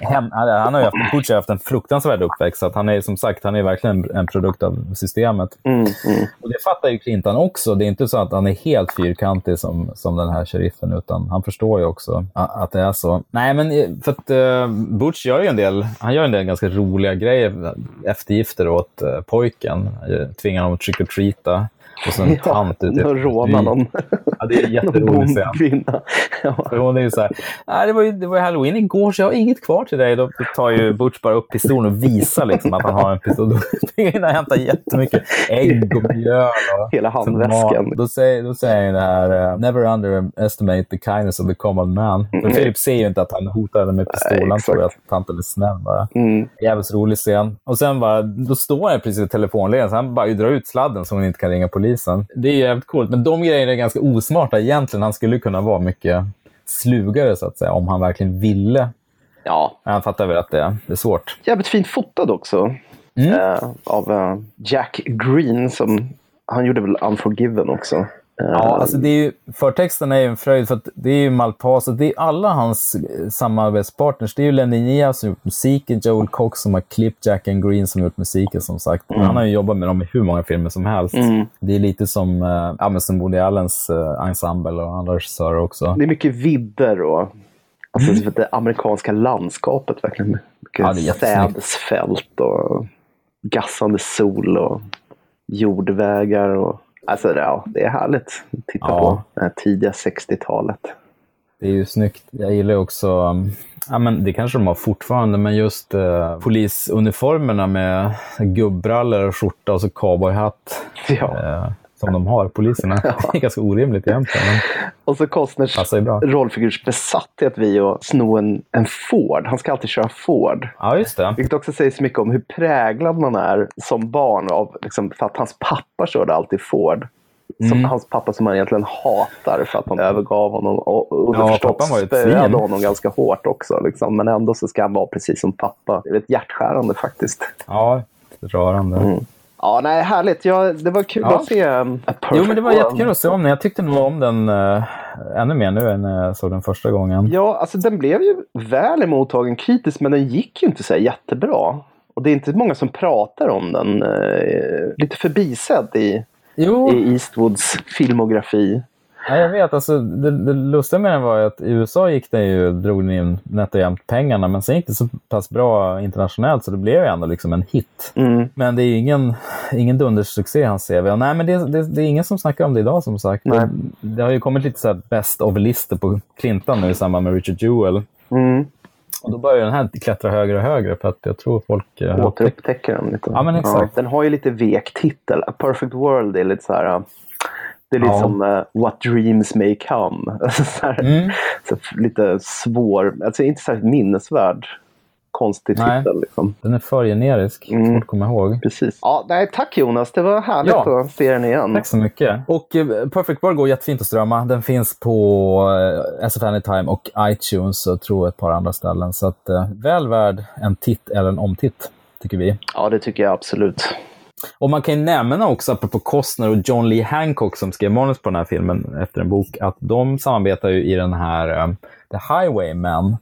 hem, han har ju haft, Pucci har haft en fruktansvärd uppväxt, så han är som sagt han är verkligen en produkt av systemet. Mm, mm. Och Det fattar ju Clinton också. Det är inte så att han är helt fyrkantig som, som den här sheriffen, utan han förstår ju också att det är så. Nej, men för att uh, Butch gör ju en del, han gör en del ganska roliga grejer, eftergifter åt uh, pojken. Tvingar honom att trick or treata. Och så en ja, tant ute och rånar någon. Ja, det är jätteroligt att se. Ja. För hon är ju så här, Nej, det, var ju, det var ju halloween igår så jag har inget kvar till dig. Då tar ju Butch bara upp pistolen och visar liksom att han har en pistol. Då [LAUGHS] springer han och hämtar jättemycket ägg och mjöl. Och Hela handväskan. Då säger, då säger han det här, uh, never underestimate the kindness of the common man. Mm. För Philip ser ju inte att han hotar henne med pistolen. Han tror att tanten är snäll bara. Mm. Jävligt rolig scen. Och sen bara, då står han precis i telefonledningen så han bara drar ut sladden så hon inte kan ringa polisen polisen. Det är jävligt coolt, men de grejerna är ganska osmarta egentligen. Han skulle kunna vara mycket slugare, så att säga, om han verkligen ville. Ja. Han fattar väl att det, det är svårt. Jävligt fint fotad också. Mm. Uh, av uh, Jack Green. Som, han gjorde väl Unforgiven också. Ja, alltså det är ju, förtexten är ju en fröjd för att det är ju Malpaso, det är alla hans samarbetspartners. Det är ju Lenny Nia som gjort musiken, Joel Cox som har klippt, Jack and Green som gjort musiken som sagt. Mm. Han har ju jobbat med dem i hur många filmer som helst. Mm. Det är lite som, äh, ja, som Woody Allens äh, ensemble och andra regissörer också. Det är mycket vidder och alltså, mm. det amerikanska landskapet verkligen. Mycket ja, sädesfält och gassande sol och jordvägar och Alltså ja, det är härligt att titta ja. på det här tidiga 60-talet. Det är ju snyggt. Jag gillar också, ja men det kanske de har fortfarande, men just eh, polisuniformerna med gubbbrallor och skjorta och så cowboyhatt. Ja. Eh, som de har, poliserna. [LAUGHS] Ja. Det är ganska orimligt egentligen. Men och så Costners rollfigurs besatthet vid att sno en, en Ford. Han ska alltid köra Ford. Ja, just det. Vilket också säger så mycket om hur präglad man är som barn av, liksom, för att hans pappa körde alltid Ford. Som mm. hans pappa som han egentligen hatar för att han övergav honom och underförstått ja, spöade honom ganska hårt också. Liksom. Men ändå så ska han vara precis som pappa. Det är ett hjärtskärande faktiskt. Ja, rörande. Mm. Ja, nej, härligt. Ja, det var kul ja. att se Jo, men det var jättekul att se om den. Jag tyckte nog om den uh, ännu mer nu än jag såg den första gången. Ja, alltså den blev ju väl emottagen kritiskt, men den gick ju inte så jättebra. Och det är inte många som pratar om den. Uh, lite förbisedd i, i Eastwoods filmografi. Ja, jag vet. Alltså, det, det lustiga med den var att i USA gick den ju, drog den in nätt och jämnt pengarna, men sen gick det så pass bra internationellt så det blev ju ändå liksom en hit. Mm. Men det är ingen, ingen dundersuccé hans CV. Och nej, men det, det, det, är ingen som snackar om det idag som sagt. Det, det, har ju kommit lite så här best of-listor på Clinton nu i samband med Richard Jewell. Mm. Och då börjar den här klättra högre och högre för att jag tror folk... Uh, Återupptäcker den lite. Ja, men exakt. Ja, den har ju lite vek titel. A Perfect World är lite så här... Det är liksom ja. uh, What Dreams May Come. [LAUGHS] så här, mm. så lite svår, alltså inte särskilt minnesvärd konstig titel. Liksom. Den är för generisk, mm. svårt att komma ihåg. Precis. Ja, nej, tack Jonas, det var härligt ja. att se den igen. Tack så mycket. Och uh, Perfect World går jättefint att strömma. Den finns på uh, SF Anytime och iTunes och tror ett par andra ställen. Så att, uh, väl värd en titt eller en omtitt, tycker vi. Ja, det tycker jag absolut. Och man kan ju nämna också, apropå Costner och John Lee Hancock som skrev manus på den här filmen efter en bok, att de samarbetar ju i den här um, The Highwaymen.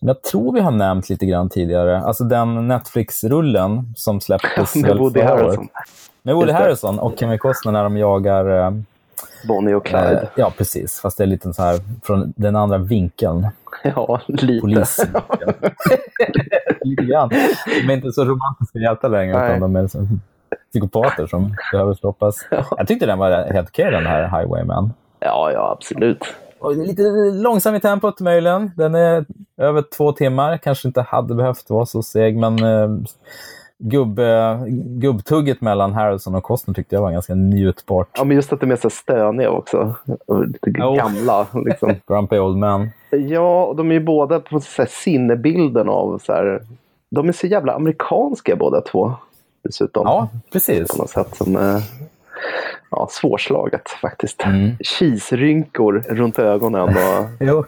Jag tror vi har nämnt lite grann tidigare. Alltså den Netflix-rullen som släpptes [LAUGHS] med Woody Harrelson. Med Woody Harrelson och Kevin Costner när de jagar um, Bonnie och Clyde. Eh, ja, precis. Fast det är lite så här från den andra vinkeln. [LAUGHS] Ja, lite. Polisvinkeln. [LAUGHS] lite grann. De är inte så romantiska hjältar längre, utan de är så psykopater som behöver stoppas. Ja. Jag tyckte den var helt okej, den här Highwayman. Ja, ja, absolut. Och lite långsam i tempot möjligen. Den är över två timmar. Kanske inte hade behövt vara så seg, men eh, gubb, gubbtugget mellan Harrelson och Costner tyckte jag var ganska njutbart. Ja, men just att de är så stöniga också. Lite oh. gamla. Liksom. [LAUGHS] Grumpy old man. Ja, och de är ju båda på så här, sinnebilden av så här, De är så jävla amerikanska båda två. Dessutom. Ja, precis. På något sätt som är ja, svårslaget faktiskt. Mm. Kisrynkor runt ögonen och [LAUGHS] jo,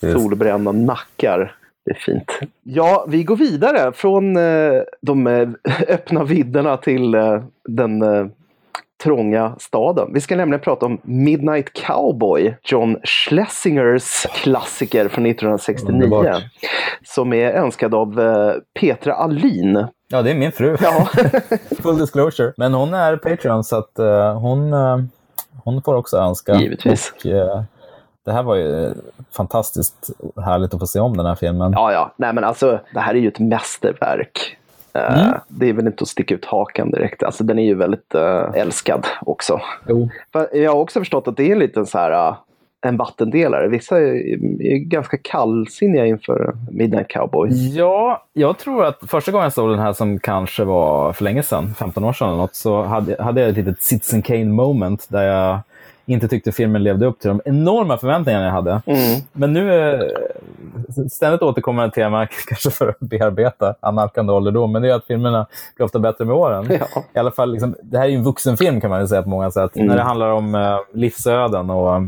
solbrända nackar. Det är fint. Ja, vi går vidare från eh, de eh, [LAUGHS] öppna vidderna till eh, den eh, trånga staden. Vi ska nämligen prata om Midnight Cowboy, John Schlesingers klassiker från 1969. Underbart. Som är önskad av eh, Petra Alin. Ja, det är min fru. Ja. [LAUGHS] Full disclosure. Men hon är Patreon så att uh, hon, uh, hon får också önska. Givetvis. Och, uh, det här var ju fantastiskt härligt att få se om den här filmen. Ja, ja. Nej, men alltså, det här är ju ett mästerverk. Mm. Det är väl inte att sticka ut hakan direkt. Alltså, den är ju väldigt uh, älskad också. Jo. Jag har också förstått att det är en liten så här, uh, en vattendelare. Vissa är, är ganska kallsinniga inför Midnight Cowboy. Ja, jag tror att första gången jag såg den här som kanske var för länge sedan, 15 år sedan eller något, så hade, hade jag ett litet Citizen Kane moment där jag inte tyckte filmen levde upp till de enorma förväntningarna jag hade. Mm. Men nu är ständigt återkommande tema, [LAUGHS] kanske för att bearbeta annalkande ålderdom, men det är att filmerna blir ofta bättre med åren. Ja. I alla fall, liksom, det här är ju en vuxenfilm kan man säga på många sätt. Mm. När det handlar om uh, livsöden och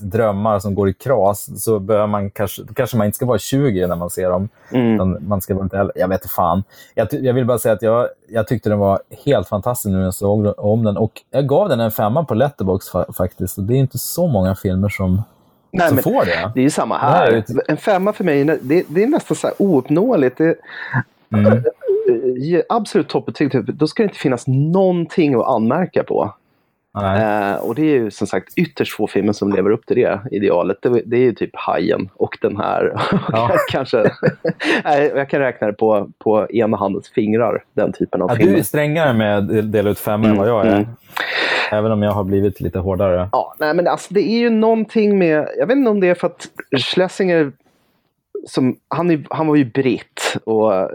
drömmar som går i kras så bör man kanske, kanske man inte ska vara 20 när man ser dem. Mm. Man ska vara inte. Jag vet inte fan. Jag, jag vill bara säga att jag, jag tyckte den var helt fantastisk när jag såg om den. Och jag gav den en femma på Letterbox fa faktiskt. Och det är inte så många filmer som, Nej, som får det. Det är samma här. Nej, en femma för mig, det, det är nästan så här ouppnåeligt. Det, mm. Absolut toppbetyg. Då ska det inte finnas någonting att anmärka på. Eh, och det är ju som sagt ytterst få filmer som lever upp till det idealet. Det, det är ju typ Hajen och den här. [LAUGHS] Ja. Kanske, [LAUGHS] jag kan räkna det på, på ena handens fingrar, den typen av ja, filmer. Du är strängare med att dela ut femmor mm, än vad jag är. Mm. Även om jag har blivit lite hårdare. Ja, nej, men alltså, det är ju någonting med, jag vet inte om det är för att Schlesinger, som, han, han var ju britt och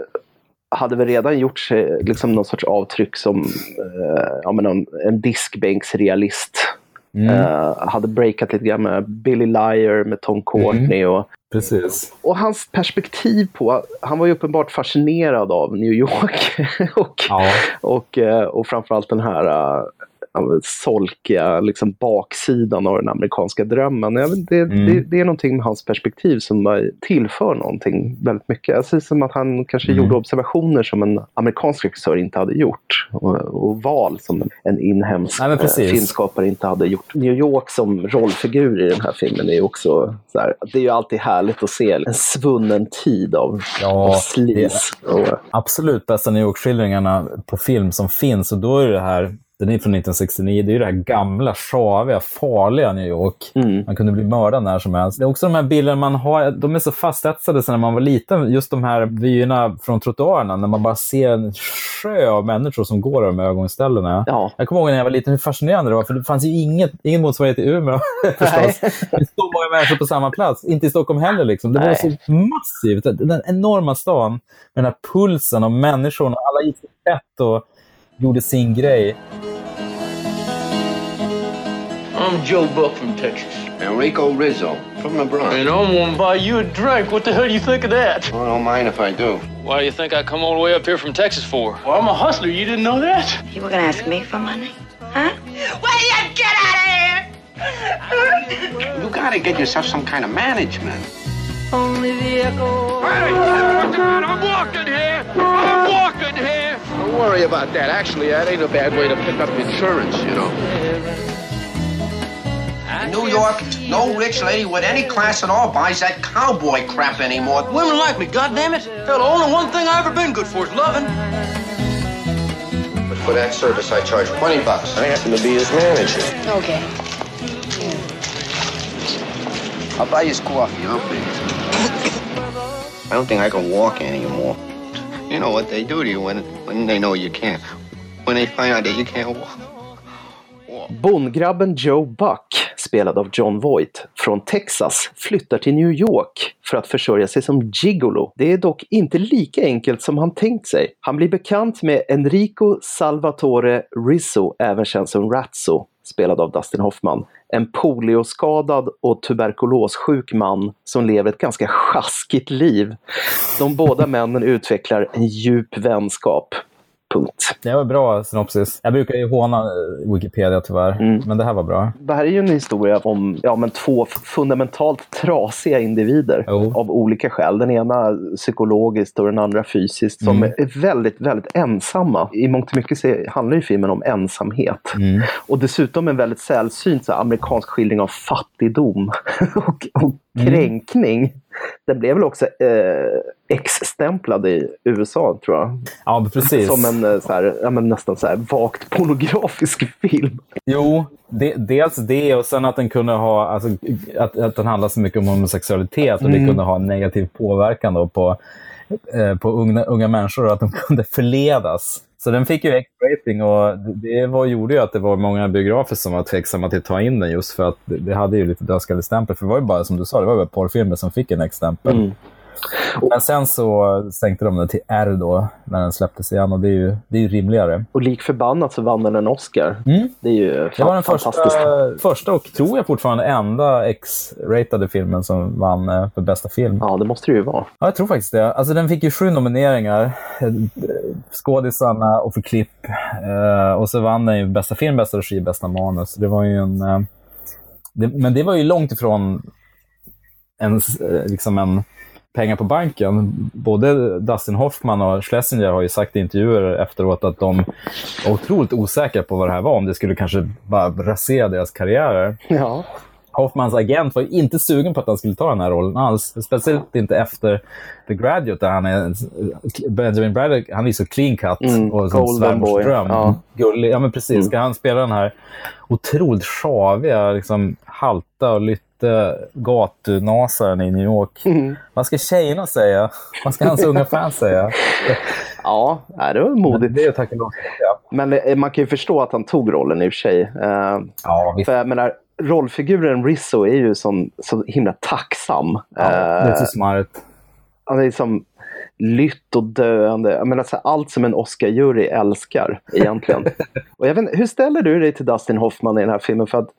hade väl redan gjort sig liksom någon sorts avtryck som eh, ja, men en, en diskbänksrealist. Mm. Uh, hade breakat lite grann med Billy Liar, med Tom Courtney. Mm. Och, Precis. och hans perspektiv på, han var ju uppenbart fascinerad av New York [LAUGHS] och, ja. och, eh, och framförallt den här uh, solkiga liksom, baksidan av den amerikanska drömmen. Jag vet, det, mm. det, det, är någonting med hans perspektiv som tillför någonting väldigt mycket. Ser som att han kanske mm. gjorde observationer som en amerikansk regissör inte hade gjort. Och, och val som en inhemsk Nej, eh, filmskapare inte hade gjort. New York som rollfigur i den här filmen är också så här, det är ju alltid härligt att se en svunnen tid av, ja, av slis. Absolut bästa New York-skildringarna på film som finns och då är det här den är från 1969. Det är ju det här gamla, sjaviga, farliga New York. Mm. Man kunde bli mördad när som helst. Det är också de här bilderna man har, de är så fastetsade sen när man var liten. Just de här vyerna från trottoarerna, när man bara ser en sjö av människor som går över övergångsställena. Ja. Jag kommer ihåg när jag var liten hur fascinerande det var, för det fanns ju inget, ingen motsvarighet i Umeå [LAUGHS] förstås. Det så många människor på samma plats. Inte i Stockholm heller. Liksom. Det Nej. var så massivt. Den enorma stan med den här pulsen och människorna. Alla gick rätt och gjorde sin grej. I'm Joe Buck from Texas. Enrico Rizzo from the Bronx. And I'm gonna buy you a drink. What the hell do you think of that? Well, I don't mind if I do. Why do you think I come all the way up here from Texas for? Well, I'm a hustler. You didn't know that? You were gonna ask me for money? Huh? Will you get out of here? You gotta get yourself some kind of management. Only vehicle. Hey, I'm walking here. I'm walking here. Don't worry about that. Actually, that ain't a bad way to pick up insurance, you know. In New York, no rich lady with any class at all buys that cowboy crap anymore. Women like me, goddammit. Hell, the only one thing I've ever been good for is loving. But for that service, I charge 20 bucks. I happen to be his manager. Okay. I'll buy you his coffee, I'll pay. I don't think I can walk anymore. You know what they do to you when, when they know you can't. When they find out that you can't walk. Bondgrabben Joe Buck, spelad av John Voight, från Texas flyttar till New York för att försörja sig som gigolo. Det är dock inte lika enkelt som han tänkt sig. Han blir bekant med Enrico Salvatore Rizzo, även känd som Ratso, spelad av Dustin Hoffman. En polioskadad och tuberkulossjuk man som lever ett ganska sjaskigt liv. De båda männen utvecklar en djup vänskap. Punkt. Det var bra synopsis. Jag brukar ju håna Wikipedia tyvärr, mm. men det här var bra. Det här är ju en historia om ja, men två fundamentalt trasiga individer oh. av olika skäl. Den ena psykologiskt och den andra fysiskt som mm. är väldigt, väldigt ensamma. I mångt och mycket handlar ju filmen om ensamhet. Mm. Och dessutom en väldigt sällsynt så amerikansk skildring av fattigdom [LAUGHS] och, och mm. kränkning. Den blev väl också eh, X-stämplad i USA, tror jag. Ja, precis. Som en eh, så här, ja, nästan så här, vagt pornografisk film. Jo, det, dels det och sen att den kunde ha, alltså, att, att den handlar så mycket om homosexualitet och mm. det kunde ha en negativ påverkan då på, eh, på unga, unga människor och att de kunde förledas. Så den fick ju X-rating och det var, gjorde ju att det var många biografer som var tveksamma till att ta in den just för att det, hade ju lite dödskallestämpel. För det var ju bara som du sa, det var bara porrfilmer som fick en X-stämpel. Mm. Men sen så sänkte de den till R då, när den släpptes igen och det är ju, det är ju rimligare. Och lik förbannat så vann den en Oscar. Mm. Det är ju Det var den första, första och tror jag fortfarande enda X-ratade filmen som vann eh, för bästa film. Ja, det måste det ju vara. Ja, jag tror faktiskt det. Alltså den fick ju sju nomineringar. Skådisarna och för klipp. Eh, och så vann den ju bästa film, bästa regi, bästa manus. Det var ju en... Eh, det, men det var ju långt ifrån en, liksom en pengar på banken. Både Dustin Hoffman och Schlesinger har ju sagt i intervjuer efteråt att de var otroligt osäkra på vad det här var, om det skulle kanske bara rasera deras karriärer. Ja. Hoffmans agent var ju inte sugen på att han skulle ta den här rollen alls. Speciellt inte efter The Graduate där han är... Benjamin Braddock, han är så clean cut mm, och som svärmors dröm. Ja. Gullig. Ja, men precis. Mm. Ska han spela den här otroligt sjaviga, liksom halta och lytta gatunasaren i New York. Mm. Vad ska tjejerna säga? Vad ska hans [LAUGHS] unga fans säga? Ja, det var modigt. Det är tack ja. Men eh, man kan ju förstå att han tog rollen i och för sig. Eh, ja, visst. För jag menar, rollfiguren Rizzo är ju som, så himla tacksam. Ja, det är så smart. Han är liksom lytt och döende. Jag menar, allt som en Oscar-jury älskar egentligen. [LAUGHS] och jag vet, hur ställer du dig till Dustin Hoffman i den här filmen? För att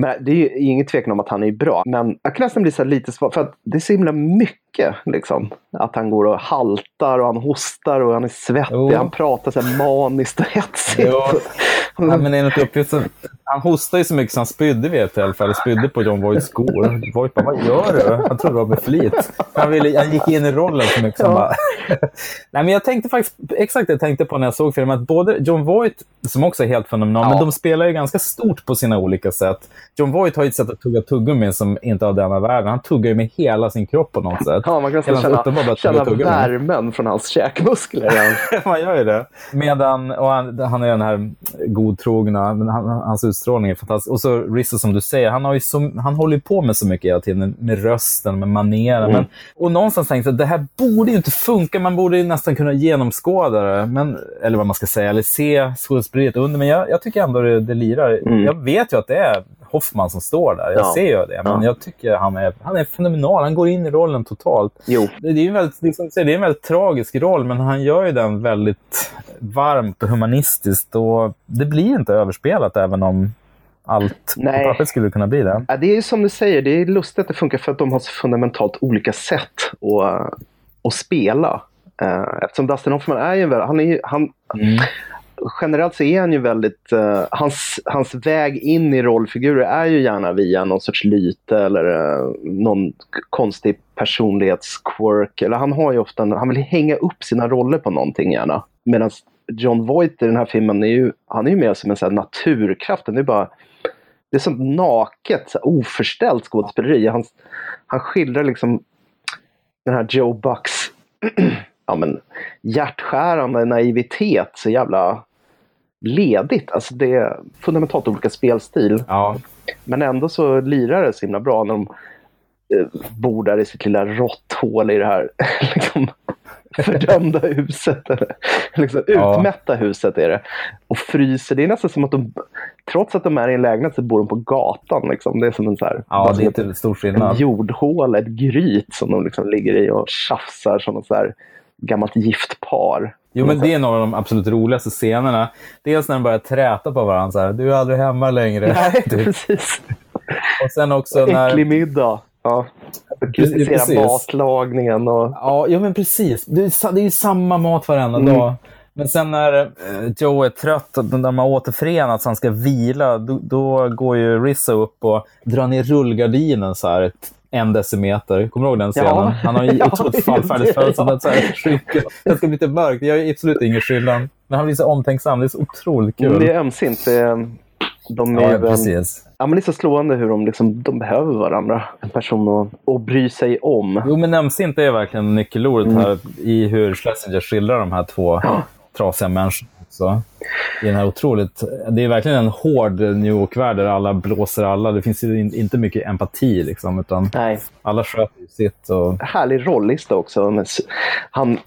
menar, det är ju ingen tvekan om att han är bra, men jag kan nästan bli så lite svag för att det är så himla mycket. Liksom. Att han går och haltar och han hostar och han är svettig. Jo. Han pratar så här maniskt och hetsigt. [LAUGHS] Ja, men enligt uppgift så, han hostade ju så mycket så han spydde vid ett tillfälle. Spydde på John Voights skor. Voight bara, vad gör du? Han trodde det var med flit. Han, ville, han gick in i rollen så mycket. Ja. bara... [LAUGHS] Nej, men jag tänkte faktiskt, exakt det jag tänkte på när jag såg filmen. Att både John Voight, som också är helt fenomenal, ja. men de spelar ju ganska stort på sina olika sätt. John Voight har ju ett sätt att tugga tuggummi som inte har denna världen. Han tuggar ju med hela sin kropp på något [LAUGHS] sätt. Ja, man kan känna, känna värmen från hans käkmuskler. [LAUGHS] man gör ju det. Medan, och han, han är den här godtrogna, men han, hans utstrålning är fantastisk. Och så Rizzo som du säger, han, har ju så, han håller ju på med så mycket hela tiden, med rösten, med maneren. Mm. Men, och någonstans tänkte jag att det här borde ju inte funka, man borde ju nästan kunna genomskåda det. Men, eller vad man ska säga, eller se skådespeleriet under. Men jag, jag tycker ändå det, det lirar. Mm. Jag vet ju att det är Hoffman som står där. Jag ja. ser ju det. Men ja. jag tycker han är, han är fenomenal. Han går in i rollen totalt. Jo. Det, är en väldigt, liksom, det är en väldigt tragisk roll, men han gör ju den väldigt varmt och humanistiskt. Och det blir inte överspelat även om allt. Nej. På pappret skulle kunna bli det. Ja, det är som du säger, det är lustigt att det funkar för att de har så fundamentalt olika sätt att, att spela. Eh, eftersom Dustin Hoffman är ju väl, han är han, mm generellt så är han ju väldigt, uh, hans, hans väg in i rollfigurer är ju gärna via någon sorts lyte eller uh, någon konstig personlighetsquirk. Eller han har ju ofta, han vill hänga upp sina roller på någonting gärna. Medan John Voight i den här filmen är ju, han är ju mer som en sån naturkraft. Det är bara, det är som naket, så oförställt skådespeleri. Han, han skildrar liksom den här Joe Bucks [CLEARS THROAT] ja, men, hjärtskärande naivitet så jävla ledigt. Alltså det är fundamentalt olika spelstil. Ja. Men ändå så lirar det så himla bra när de eh, bor där i sitt lilla råtthål i det här [LAUGHS] liksom, fördömda huset. Eller, [LAUGHS] liksom, ja. Utmätta huset är det. Och fryser. Det är nästan som att de, trots att de är i en lägenhet så bor de på gatan. Liksom. Det är som en, så här, ja, det är inte stor skillnad. en jordhåla, ett gryt som de liksom ligger i och tjafsar som något så här gammalt giftpar. Jo, men det är några av de absolut roligaste scenerna. Dels när de börjar träta på varandra. Så här, du är aldrig hemma längre. [LAUGHS] Nej, typ. precis. Och sen också när... Äcklig middag. Ja. Kritisera matlagningen. Och... Ja, ja, men precis. Det är, det är samma mat varenda mm. dag. Men sen när eh, Joe är trött och de har återförenats, han ska vila, då, då, går ju Rizzo upp och drar ner rullgardinen så här en decimeter. Kommer du ihåg den scenen? Ja. Han har ju [LAUGHS] otroligt fallfärdigt födelsedagsfönster. Det ska bli lite mörkt. Jag är absolut ingen skillnad. Men han blir så omtänksam. Det är så otroligt kul. Det är ömsint. De är, ja, precis. Ja, men det är så slående hur de, liksom, de behöver varandra. En person att, att bry sig om. Jo, men ömsint är verkligen nyckelordet mm. här i hur Schlesinger skildrar de här två ja. trasiga människorna också. I den här otroligt, det är verkligen en hård New York-värld där alla blåser alla. Det finns inte mycket empati, liksom, utan Nej. alla sköter sitt. Och... Härlig rollista också. Han,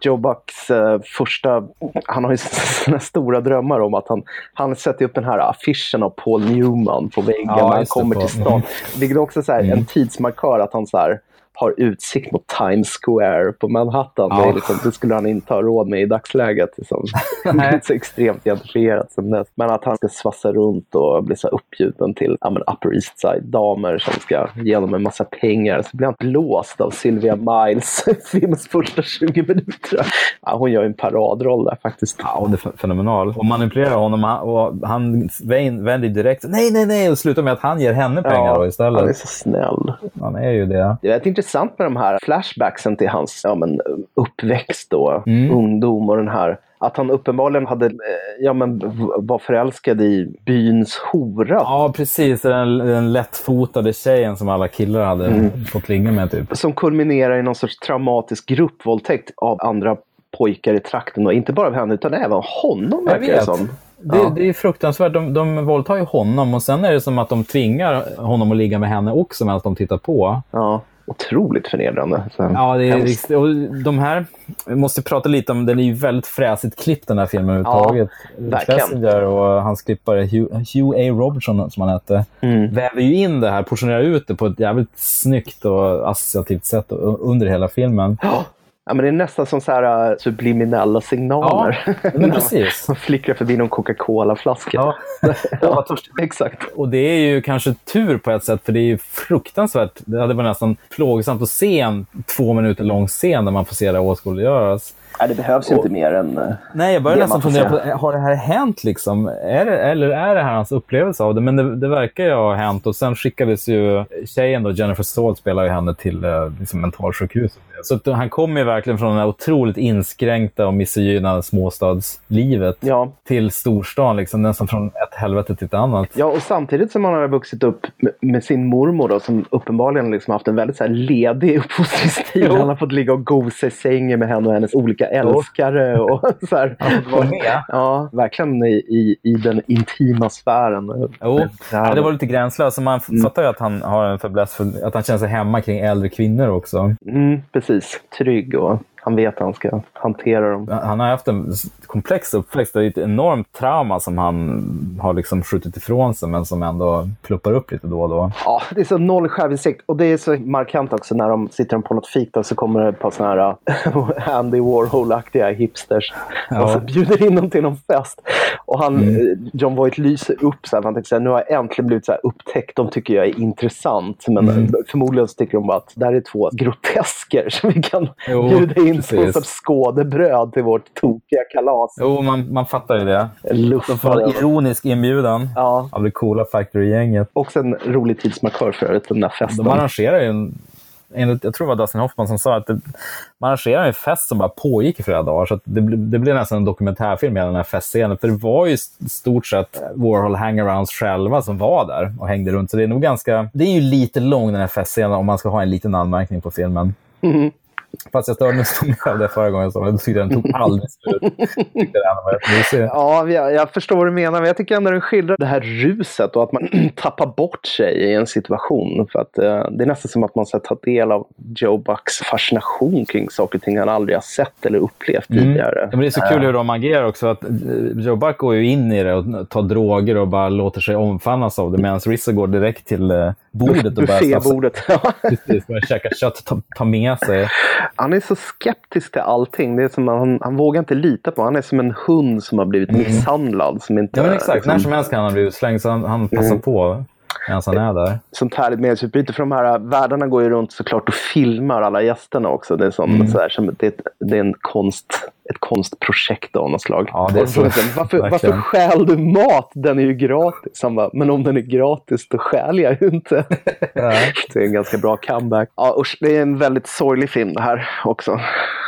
Joe Bucks uh, första... Han har ju sina stora drömmar om att han, han sätter upp den här affischen av Paul Newman på väggen ja, när han kommer till stan. [LAUGHS] Vilket också är mm. en tidsmarkör att han så här, har utsikt mot Times Square på Manhattan. Ja. Det, liksom, det, skulle han inte ha råd med i dagsläget. Liksom. [LAUGHS] är så extremt identifierat som dess. Men att han ska svassa runt och bli så uppgjuten till ja, men Upper East Side-damer som ska ge honom en massa pengar. Så blir han blåst av Sylvia Miles [LAUGHS] filmens första 20 minuter. Ja, hon gör en paradroll där faktiskt. Ja, hon är fenomenal. Och manipulerar honom och han vänder direkt nej, nej, nej och slutar med att han ger henne pengar ja, istället. Han är så snäll. Han är ju det. Det är intressant med de här flashbacksen till hans ja, men, uppväxt och mm. ungdom och den här att han uppenbarligen hade, eh, ja, men, var förälskad i byns hora. Ja, precis. Den, den lättfotade tjejen som alla killar hade mm. fått ligga med. Typ. Som kulminerar i någon sorts traumatisk gruppvåldtäkt av andra pojkar i trakten. Och inte bara av henne, utan även honom. Jag vet. Som. Det, ja. det är fruktansvärt. De, de våldtar ju honom och sen är det som att de tvingar honom att ligga med henne också medan de tittar på. Ja otroligt förnedrande. Så, ja, det är riktigt. Och de här, vi måste prata lite om, den är ju väldigt fräsigt klippt den här filmen överhuvudtaget. Ja, Schlesinger och hans klippare Hugh, Hugh A. Robertson som han hette, mm. väver ju in det här, portionerar ut det på ett jävligt snyggt och associativt sätt under hela filmen. Ja. Ja, men det är nästan som så här, uh, subliminella signaler. Ja, men [LAUGHS] precis. Man flickrar förbi någon Coca-Cola-flaska. Ja. [LAUGHS] ja, exakt. Och det är ju kanske tur på ett sätt, för det är ju fruktansvärt. Det hade varit nästan plågsamt att se en två minuter lång scen där man får se det åskådliggöras. Nej, det behövs ju och, inte mer än eh, Nej, jag börjar nästan fundera på, har det här hänt liksom? Är det, eller är det här hans upplevelse av det? Men det, det verkar ju ha hänt och sen skickades ju tjejen då, Jennifer Salt spelar ju henne till eh, liksom, mentalsjukhus. Så han kommer ju verkligen från det här otroligt inskränkta och misogyna småstadslivet ja. till storstan, liksom, nästan från ett helvete till ett annat. Ja, och samtidigt som han har vuxit upp med, med sin mormor då, som uppenbarligen liksom haft en väldigt så här, ledig uppfostringstid. Han har fått ligga och gosa i sängen med henne och hennes olika älskare. Och, [LAUGHS] så här. Med. Ja, verkligen i, i, i den intima sfären. Jo, ja, det var lite gränslöst. Man mm. fattar ju att han har en fäbless för att han känner sig hemma kring äldre kvinnor också. Mm, precis. Trygg och han vet hur han ska hantera dem. Han har haft en komplex uppväxt. Det är ett enormt trauma som han har liksom skjutit ifrån sig, men som ändå pluppar upp lite då och då. Ja, det är så noll självinsikt. Och det är så markant också när de sitter på något fik så kommer det ett par sådana här [LAUGHS] Andy Warhol-aktiga hipsters ja. och så bjuder in dem till någon fest. Och han, mm. John Voight lyser upp så här, han tänker så här, nu har jag äntligen blivit så här upptäckt. De tycker jag är intressant. Men mm. förmodligen så tycker de bara att det här är två grotesker [LAUGHS] som vi kan jo, bjuda in precis. som skådebröd till vårt tokiga kalas. Jo, man, man fattar ju det. De får ironisk inbjudan ja. av det coola Factory-gänget. Också en rolig tidsmarkör för övrigt, den där festen. De arrangerar ju en enligt, jag tror det var Dustin Hoffman som sa att det, man arrangerade en fest som bara pågick i flera dagar. Så det, det blev nästan en dokumentärfilm med den här festscenen. För det var ju i stort sett Warhol hangarounds själva som var där och hängde runt. Så det är nog ganska... Det är ju lite lång den här festscenen om man ska ha en liten anmärkning på filmen. Mm. Fast jag störde mig så mycket av det förra gången. Jag tyckte den tog aldrig slut. ja, jag, jag förstår vad du menar. Men jag tycker ändå den skildrar det här ruset och att man [CLEARS THROAT] tappar bort sig i en situation. För att, uh, det är nästan som att man ska ta del av Joe Bucks fascination kring saker och ting han aldrig har sett eller upplevt mm. tidigare. Men det är så kul hur de agerar också. Att eh, Joe Buck går ju in i det och tar droger och bara låter sig omfamnas av det. Medan Rizzo går direkt till uh, bordet och Buffébordet. [LAUGHS] Precis, börjar käka kött och ta, ta med sig han är så skeptisk till allting. Det är som han, han vågar inte lita på. Han är som en hund som har blivit mm. misshandlad. Som inte, ja, men exakt. Liksom... När som helst kan han bli utslängd, så han, han passar mm. på medan han är där. Sånt härligt meningsutbyte. För de här värdarna går ju runt såklart och filmar alla gästerna också. Det är, som, mm. så här, som, det, det är en konst, ett konstprojekt av något slag. Ja, det är så, varför, varför stjäl du mat? Den är ju gratis. Han bara, men om den är gratis då stjäl jag ju inte. [LAUGHS] det är en ganska bra comeback. Ja, usch, det är en väldigt sorglig film det här också.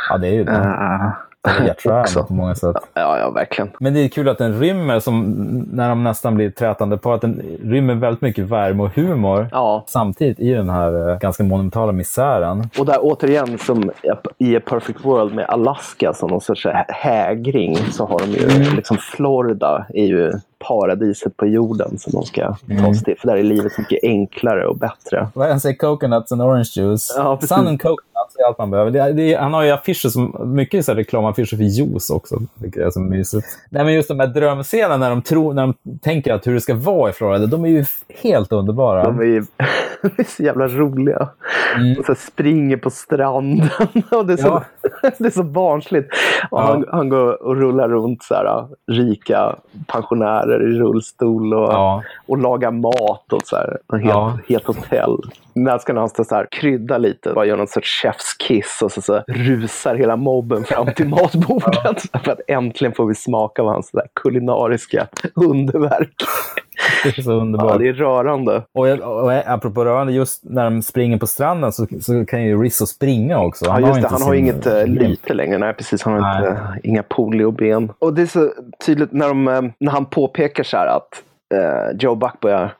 Ja, det är ju det. Uh, hjärtskärande [LAUGHS] på många sätt. Ja, ja, verkligen. Men det är kul att den rymmer, som, när de nästan blir trätande på, att den rymmer väldigt mycket värme och humor ja. samtidigt i den här eh, ganska monumentala misären. Och där återigen, som i A Perfect World med Alaska som någon sorts hägring, så har de ju mm. liksom Florida är ju paradiset på jorden som de ska mm. ta sig till. För där är livet mycket enklare och bättre. Vad han säger coconuts and orange juice. Ja, Sun and coconuts är allt man behöver. Det, det, han har ju affischer som, mycket så reklamaffischer för juice också. Vilket är så mysigt. Nej, men just de här drömscenerna när de, tror, när de tänker att hur det ska vara i Florida, de är ju helt underbara. De är ju [LAUGHS] så jävla roliga. Mm. Och så springer på stranden. [LAUGHS] och det, är så, ja. [LAUGHS] det är så barnsligt. Och ja. han, han går och rullar runt så här, rika pensionärer i rullstol och, ja. och lagar mat och så här. Helt, ja. helt hotell. När ska stå så här, krydda lite, bara göra någon sorts chefskiss och så, så rusar hela mobben fram till [LAUGHS] matbordet. för att äntligen får vi smaka av hans där kulinariska underverk. [LAUGHS] Det är så underbart. Ja, det är rörande. Och, och apropå rörande, just när de springer på stranden så, så kan ju Rizzo springa också. Han ja, just har det. Han har inget uh, lyte längre. Nej, precis. Han har inte, uh, inga polioben. Och det är så tydligt när, de, uh, när han påpekar så här att uh, Joe Buck börjar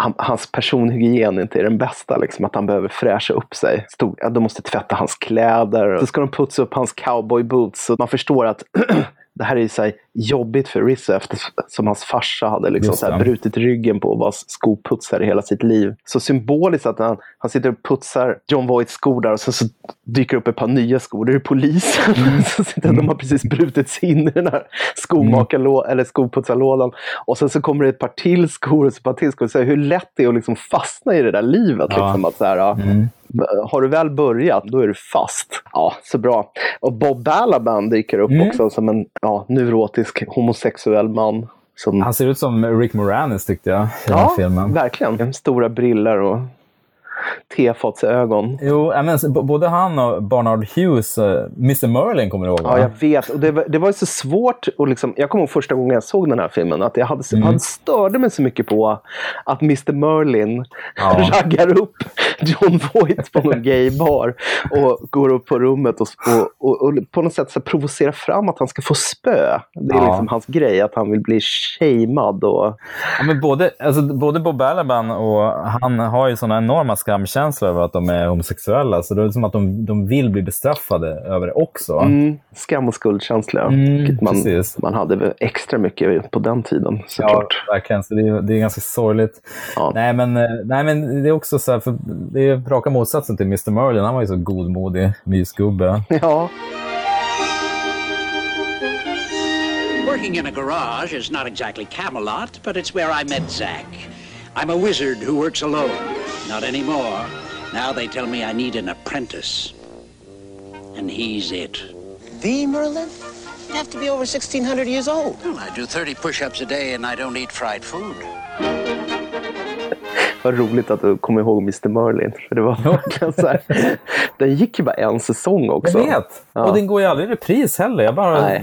han, hans personhygien inte är den bästa. Liksom, att han behöver fräscha upp sig. Stod, ja, de måste tvätta hans kläder. Så ska de putsa upp hans cowboy boots. Så man förstår att [CLEARS THROAT] det här är så här jobbigt för Rizzo eftersom hans farsa hade liksom så här brutit ryggen på att vara skoputsare hela sitt liv. Så symboliskt att han, han sitter och putsar John Voights skor där och sen så dyker upp ett par nya skor. Det är polisen. Mm. [LAUGHS] så sitter, De har precis brutit sig in i den här skomakarlå mm. eller skoputsarlådan. Och sen så kommer det ett par till skor och ett par till skor. Så här, hur lätt det är att liksom fastna i det där livet. Ja. Liksom, att så här, mm. Har du väl börjat, då är du fast. Ja, så bra. Och Bob Balaban dyker upp mm. också som en ja, neurotisk homosexuell man. Som... Han ser ut som Rick Moranis tyckte jag i ja, den filmen. verkligen. Stora briller och tefatsögon. Jo, men, både han och Barnard Hughes, uh, Mr Merlin kommer du ihåg? Va? Ja, jag vet. Och det, var, det var så svårt. Och liksom, jag kommer ihåg första gången jag såg den här filmen. Att jag hade, mm. han störde mig så mycket på att Mr Merlin ja. [LAUGHS] raggar upp John Voight på någon [LAUGHS] gaybar och går upp på rummet och, och, och, och på något sätt så provocerar fram att han ska få spö. Det är ja. liksom hans grej, att han vill bli shamead. Och... Ja, men både, alltså, både Bob Balaban och han har ju sådana enorma skamkänsla över att de är homosexuella. Så det är som att de, de vill bli bestraffade över det också. Mm. Skam och skuldkänsla, mm, vilket man, man hade extra mycket på den tiden såklart. Ja, klart. verkligen. Så det, är, det är ganska sorgligt. Ja. Nej, men, eh, nej, men det är också så här, för det är raka motsatsen till Mr. Merlin. Han var ju så godmodig mysgubbe. Ja. Working in a garage is not exactly Camelot, but it's where I met Zack. I'm a wizard who works alone. Not anymore. Now they tell me I need an apprentice. And he's it. The Merlin? You have to be over 1,600 years old. Well, I do 30 push-ups a day and I don't eat fried food. [LAUGHS] Vad roligt att du kommer ihåg Mr Merlin. För det var [LAUGHS] verkligen så här. Den gick ju bara en säsong också. Jag vet! Ja. Och den går ju aldrig i repris heller. Jag bara har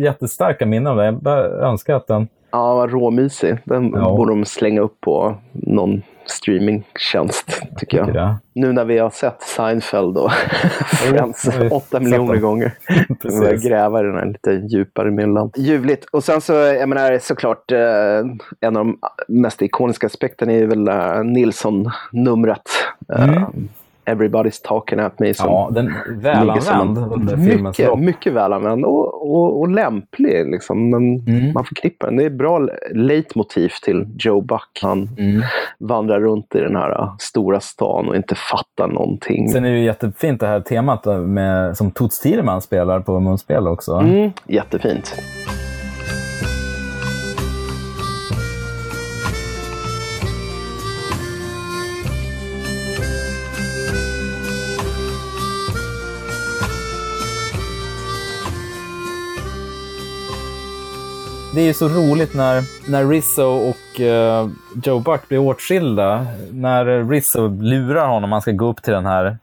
jättestarka minnen av det. Jag bara önskar att den... Ja, råmysig. Den ja. borde de slänga upp på någon streamingtjänst, tycker jag. jag. Nu när vi har sett Seinfeld och [LAUGHS] Friends åtta miljoner gånger. [LAUGHS] Precis. Jag gräva den här lite djupare myllan. Ljuvligt. Och sen så, jag menar såklart, eh, en av de mest ikoniska aspekterna är väl eh, Nilsson-numret. Mm. Uh, Everybody's talking at me. Som ja, den välanvänd under filmens mycket, mycket välanvänd och, och, och lämplig. Liksom. Men mm. Man förknippar den. Det är bra leitmotiv till Joe Buck. Han mm. vandrar runt i den här uh, stora stan och inte fattar någonting. Sen är det ju jättefint det här temat med, som Toots Thielemans spelar på munspel också. Mm, jättefint. Det är så roligt när, när Rizzo och uh, Joe Buck blir åtskilda. När Rizzo lurar honom, han ska gå upp till den här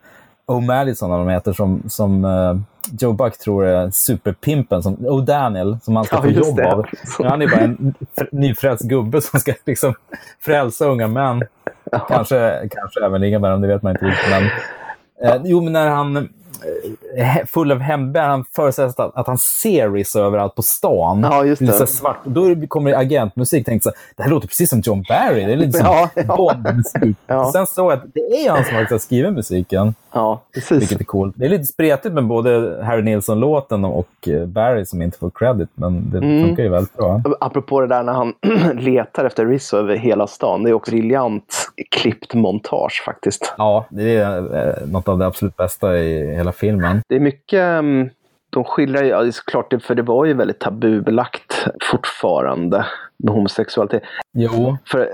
O'Malley, som de heter, som, som uh, Joe Buck tror är superpimpen, som O'Daniel, som han ska få jobb det. av. Men han är bara en nyfrälst gubbe som ska [LAUGHS] liksom frälsa unga män. Ja. Kanske, kanske även ligga med dem, det vet man inte riktigt. Men, uh, jo, men när han full av hembär. Han sig att, att han ser Rizzo överallt på stan. Ja, just det. svart. Då kommer det agentmusik. Tänkte så det här låter precis som John Barry. Det är lite som ja, ja. Bond-musik. Ja. Sen såg jag att det är han som har skrivit musiken. Ja, precis. Vilket är coolt. Det är lite spretigt med både Harry Nilsson-låten och eh, Barry som inte får credit, men det mm. funkar ju väldigt bra. Apropå det där när han [CLEARS THROAT] letar efter Rizzo över hela stan. Det är också briljant klippt montage faktiskt. Ja, det är eh, något av det absolut bästa i hela filmen. Det är mycket mm, de skildrar ju, ja, det är såklart, för det var ju väldigt tabubelagt fortfarande med homosexualitet. Jo. För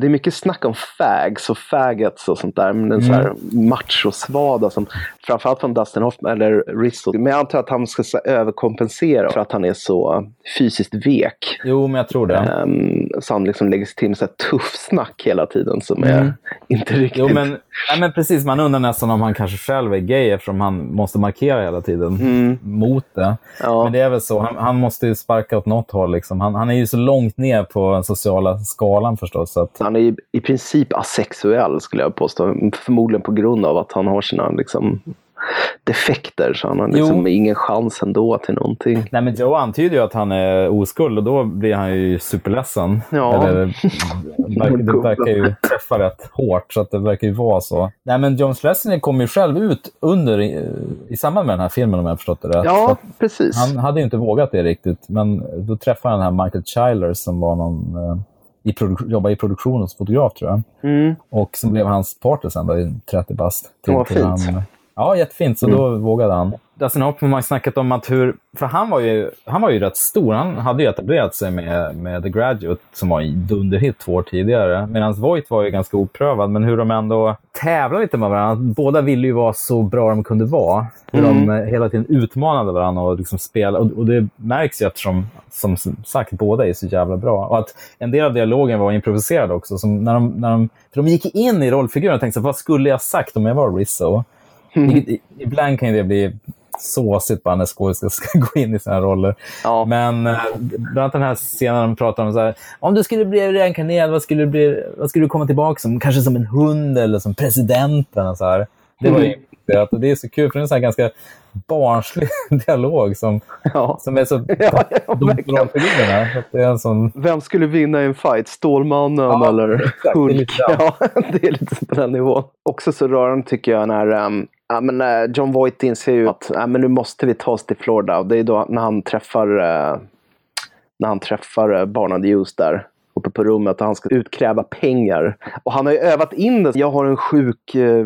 det är mycket snack om fags och faggots och sånt där. Men en mm. så här machosvada som framförallt från Dustin Hoffman eller Rizzo. Men jag antar att han ska så överkompensera för att han är så fysiskt vek. Jo, men jag tror det. Um, så han liksom lägger sig till med så här tuff snack hela tiden som mm. är inte riktigt... Jo, men, nej, men precis. Man undrar nästan om han kanske själv är gay eftersom han måste markera hela tiden mm. mot det. Ja. Men det är väl så. Han, han, måste ju sparka åt något håll. Liksom. Han, han är ju så långt ner på den sociala skalan förstås. Att han är i, i princip asexuell skulle jag påstå. Förmodligen på grund av att han har sina liksom, defekter så han har liksom ingen chans ändå till någonting. Nej men Joe antyder ju att han är oskuld och då blir han ju superledsen. Ja. Eller, [LAUGHS] det verkar ju träffa rätt hårt så att det verkar ju vara så. Nej men John Schlesinger kom ju själv ut under i, i samband med den här filmen om jag har förstått det rätt. Ja, precis. Han hade ju inte vågat det riktigt men då träffade han den här Michael Childers som var någon eh, i jobbade i produktion som fotograf tror jag. Mm. Och som blev hans partner sen då, i 30 bast. Det var fint. Han, ja, jättefint. Så mm. då vågade han. Dustin Hoffman har snackat om att hur... För han var ju, han var ju rätt stor. Han hade ju etablerat sig med, med The Graduate som var en dunderhit två år tidigare. Medan Voight var ju ganska oprövad. Men hur de ändå tävlade lite med varandra. Båda ville ju vara så bra de kunde vara. Hur mm. de hela tiden utmanade varandra och liksom spelade. Och, och, det märks ju eftersom, som sagt, båda är så jävla bra. Och att en del av dialogen var improviserad också. Som när de, när de, för de gick in i rollfiguren och tänkte så, vad skulle jag sagt om jag var Rizzo? Mm. Ibland kan det bli såsigt bara när skådespelare ska [LAUGHS] gå in i sina roller. Ja. Men eh, bland annat den här scenen de pratar om så här, om du skulle bli reinkarnerad, vad skulle du, bli, vad skulle du komma tillbaka som? Kanske som en hund eller som presidenten? Och så här. Det var ju mm. och det är så kul, för det är en ganska barnslig [LAUGHS] dialog som, ja. som är så... [LAUGHS] Ja, ja, det är en sån... Vem skulle vinna i en fight? Stålmannen ja, eller exakt, Hulk? [LAUGHS] Det ja, det är lite på den nivån. Också så rörande tycker jag när um, Ja, men, uh, John Voight inser ju att ja, men nu måste vi ta oss till Florida. Och det är då när han träffar, uh, när han träffar uh, Barnard Hughes där. Uppe på rummet och han ska utkräva pengar. Och han har ju övat in det. Jag har en sjuk, eh,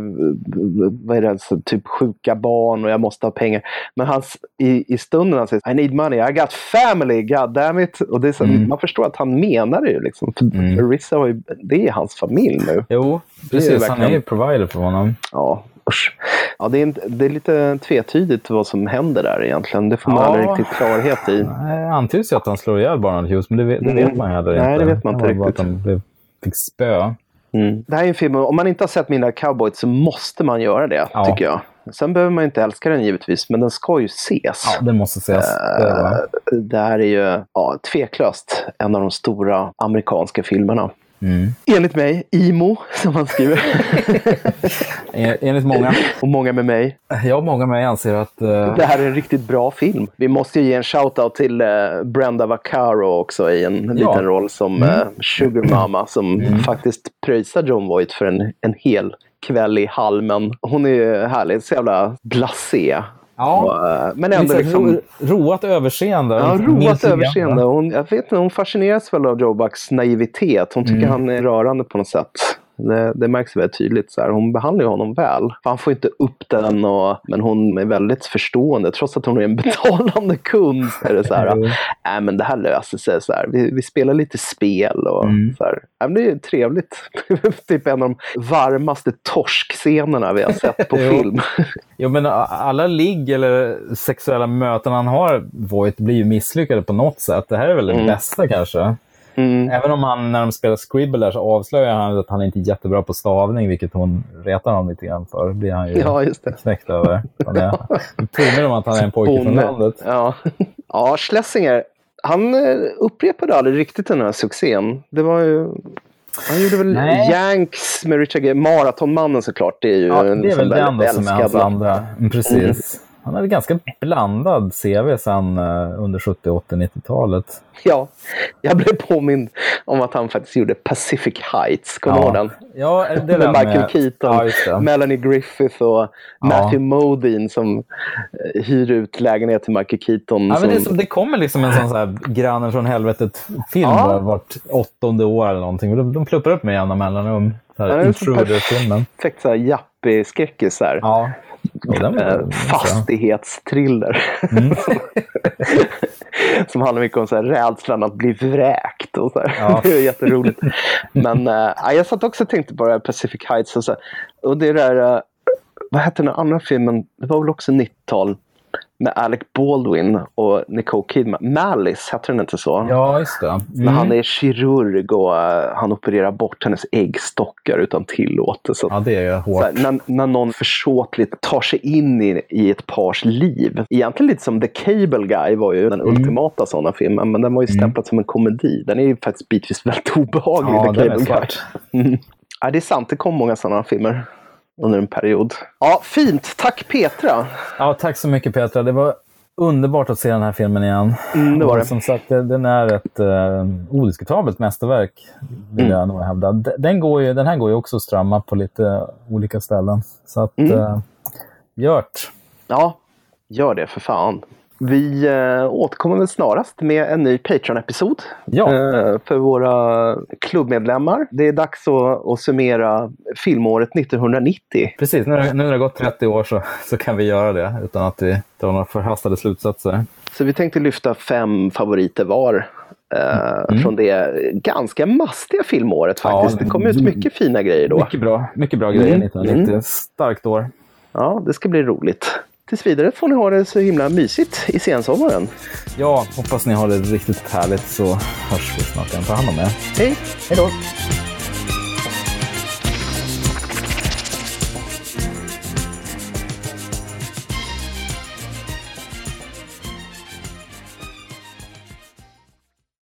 vad är det, typ sjuka barn och jag måste ha pengar. Men han, i, i stunden han säger I need money, I got family, god damn it. Och det är så, mm. Man förstår att han menar det ju. Liksom. Mm. Rissa har ju, det är hans familj nu. Jo, precis. Är han är ju provider för honom. Ja, usch. Ja, det, är, det är lite tvetydigt vad som händer där egentligen. Det får man ja. aldrig riktigt klarhet i. Det antyds ju att han slår ihjäl Barnard Hughes, men det, vet, det vet man heller inte. Nej, det vet man inte riktigt. Att han fick spö. Mm. Det här är en film, om man inte har sett Mina Cowboys så måste man göra det, ja. tycker jag. Sen behöver man inte älska den givetvis, men den ska ju ses. Ja, den måste ses. Uh, det här är ju ja, tveklöst en av de stora amerikanska filmerna. Mm. Enligt mig, IMO, som han skriver. [LAUGHS] Enligt många. Och många med mig. Ja, många med mig anser att... Uh... Det här är en riktigt bra film. Vi måste ju ge en shout-out till uh, Brenda Vaccaro också i en ja. liten roll som mm. uh, Sugar Mama som mm. faktiskt pröjsar John Voight för en, en hel kväll i halmen. Hon är ju härlig, så jävla blasé. Ja, eh, men ändå liksom... Ro, roat överseende. Ja, roat överseende. Hon, jag vet inte, hon fascineras väl av Joe Bucks naivitet. Hon tycker mm. han är rörande på något sätt. Det, det märks väldigt tydligt. Så här. Hon behandlar honom väl. Han får inte upp den, och, men hon är väldigt förstående. Trots att hon är en [LAUGHS] betalande kund. Så är det så här, mm. äh, men det här löser sig. Så här. Vi, vi spelar lite spel. Och, mm. så här. Äh, det är trevligt. [LAUGHS] typ en av de varmaste torskscenerna vi har sett på [LAUGHS] film. jo, men alla ligg eller sexuella möten han har, Voight, blir ju misslyckade på något sätt. Det här är väl det mm. bästa kanske. Mm. Även om han, när de spelar Scribble så avslöjar han att han inte är jättebra på stavning, vilket hon retar honom lite grann för. blir han ju ja, just det. knäckt över. Han är, påminner om att han är en pojke från landet. Ja, ja Schlesinger, han eh, upprepade aldrig riktigt den här succén. Det var ju... Han gjorde väl Nej. Yanks med Richard Gere, Maratonmannen såklart. Det är ju ja, det är väl den som är hans andra. Mm, precis. Mm. Han hade ganska blandad CV sen uh, under 70, 80, 90-talet. Ja, jag blev påmind om att han faktiskt gjorde Pacific Heights. Kommer du ja. den? Ja, det med Michael med... Keaton, ja, Melanie Griffith och Matthew Modine som uh, hyr ut lägenhet till Michael Keaton. Ja, som... men det, som, det kommer liksom en sån så här grannen från helvetet-film ja. vart åttonde år eller någonting. De, de pluppar upp med jämna mellanrum. Intruder-filmen. Perfekt så här jappy-skräckis. Ja. Eh, fastighetstriller. Mm. [LAUGHS] som handlar mycket om så här, rädslan att bli vräkt. Och så ja. [LAUGHS] Det är jätteroligt. Men äh, jag satt också och tänkte på det här Pacific Heights. Och, så, och det där, äh, vad hette den andra filmen? Det var väl också 90-tal med Alec Baldwin och Nicole Kidman. Malice, heter den inte så? Ja, just det. Mm. Men han är kirurg och uh, han opererar bort hennes äggstockar utan tillåtelse. Ja, det är hårt. Här, när, när någon försåtligt tar sig in i, i ett pars liv. Egentligen lite som The Cable Guy var ju den mm. ultimata sådana filmen, men den var ju mm. stämplad mm. som en komedi. Den är ju faktiskt bitvis väldigt obehaglig, ja, The Cable Guy. Mm. Ja, det är sant, det kom många sådana filmer under en period. Ja, fint. Tack Petra! Ja, tack så mycket Petra. Det var underbart att se den här filmen igen. Mm, det var det. Som sagt, den är ett uh, odiskutabelt mästerverk, vill mm. jag nog hävda. Den, går ju, den här går ju också att strömma på lite olika ställen. Så att, mm. uh, Gjort. Ja, gör det för fan. Vi äh, återkommer väl snarast med en ny Patreon-episod ja. äh, för våra klubbmedlemmar. Det är dags att, att summera filmåret 1990. Precis, nu, nu när det har gått 30 år så, så kan vi göra det utan att vi drar några förhastade slutsatser. Så vi tänkte lyfta fem favoriter var äh, mm. från det ganska mastiga filmåret faktiskt. Ja, det kom ut mycket fina grejer då. Mycket bra, mycket bra grejer 1990. Mm. Starkt år. Ja, det ska bli roligt tills vidare får ni ha det så himla mysigt i sensommaren. Ja, hoppas ni har det riktigt härligt så hörs vi snart igen. Ta hand om er. Hej! Hej då!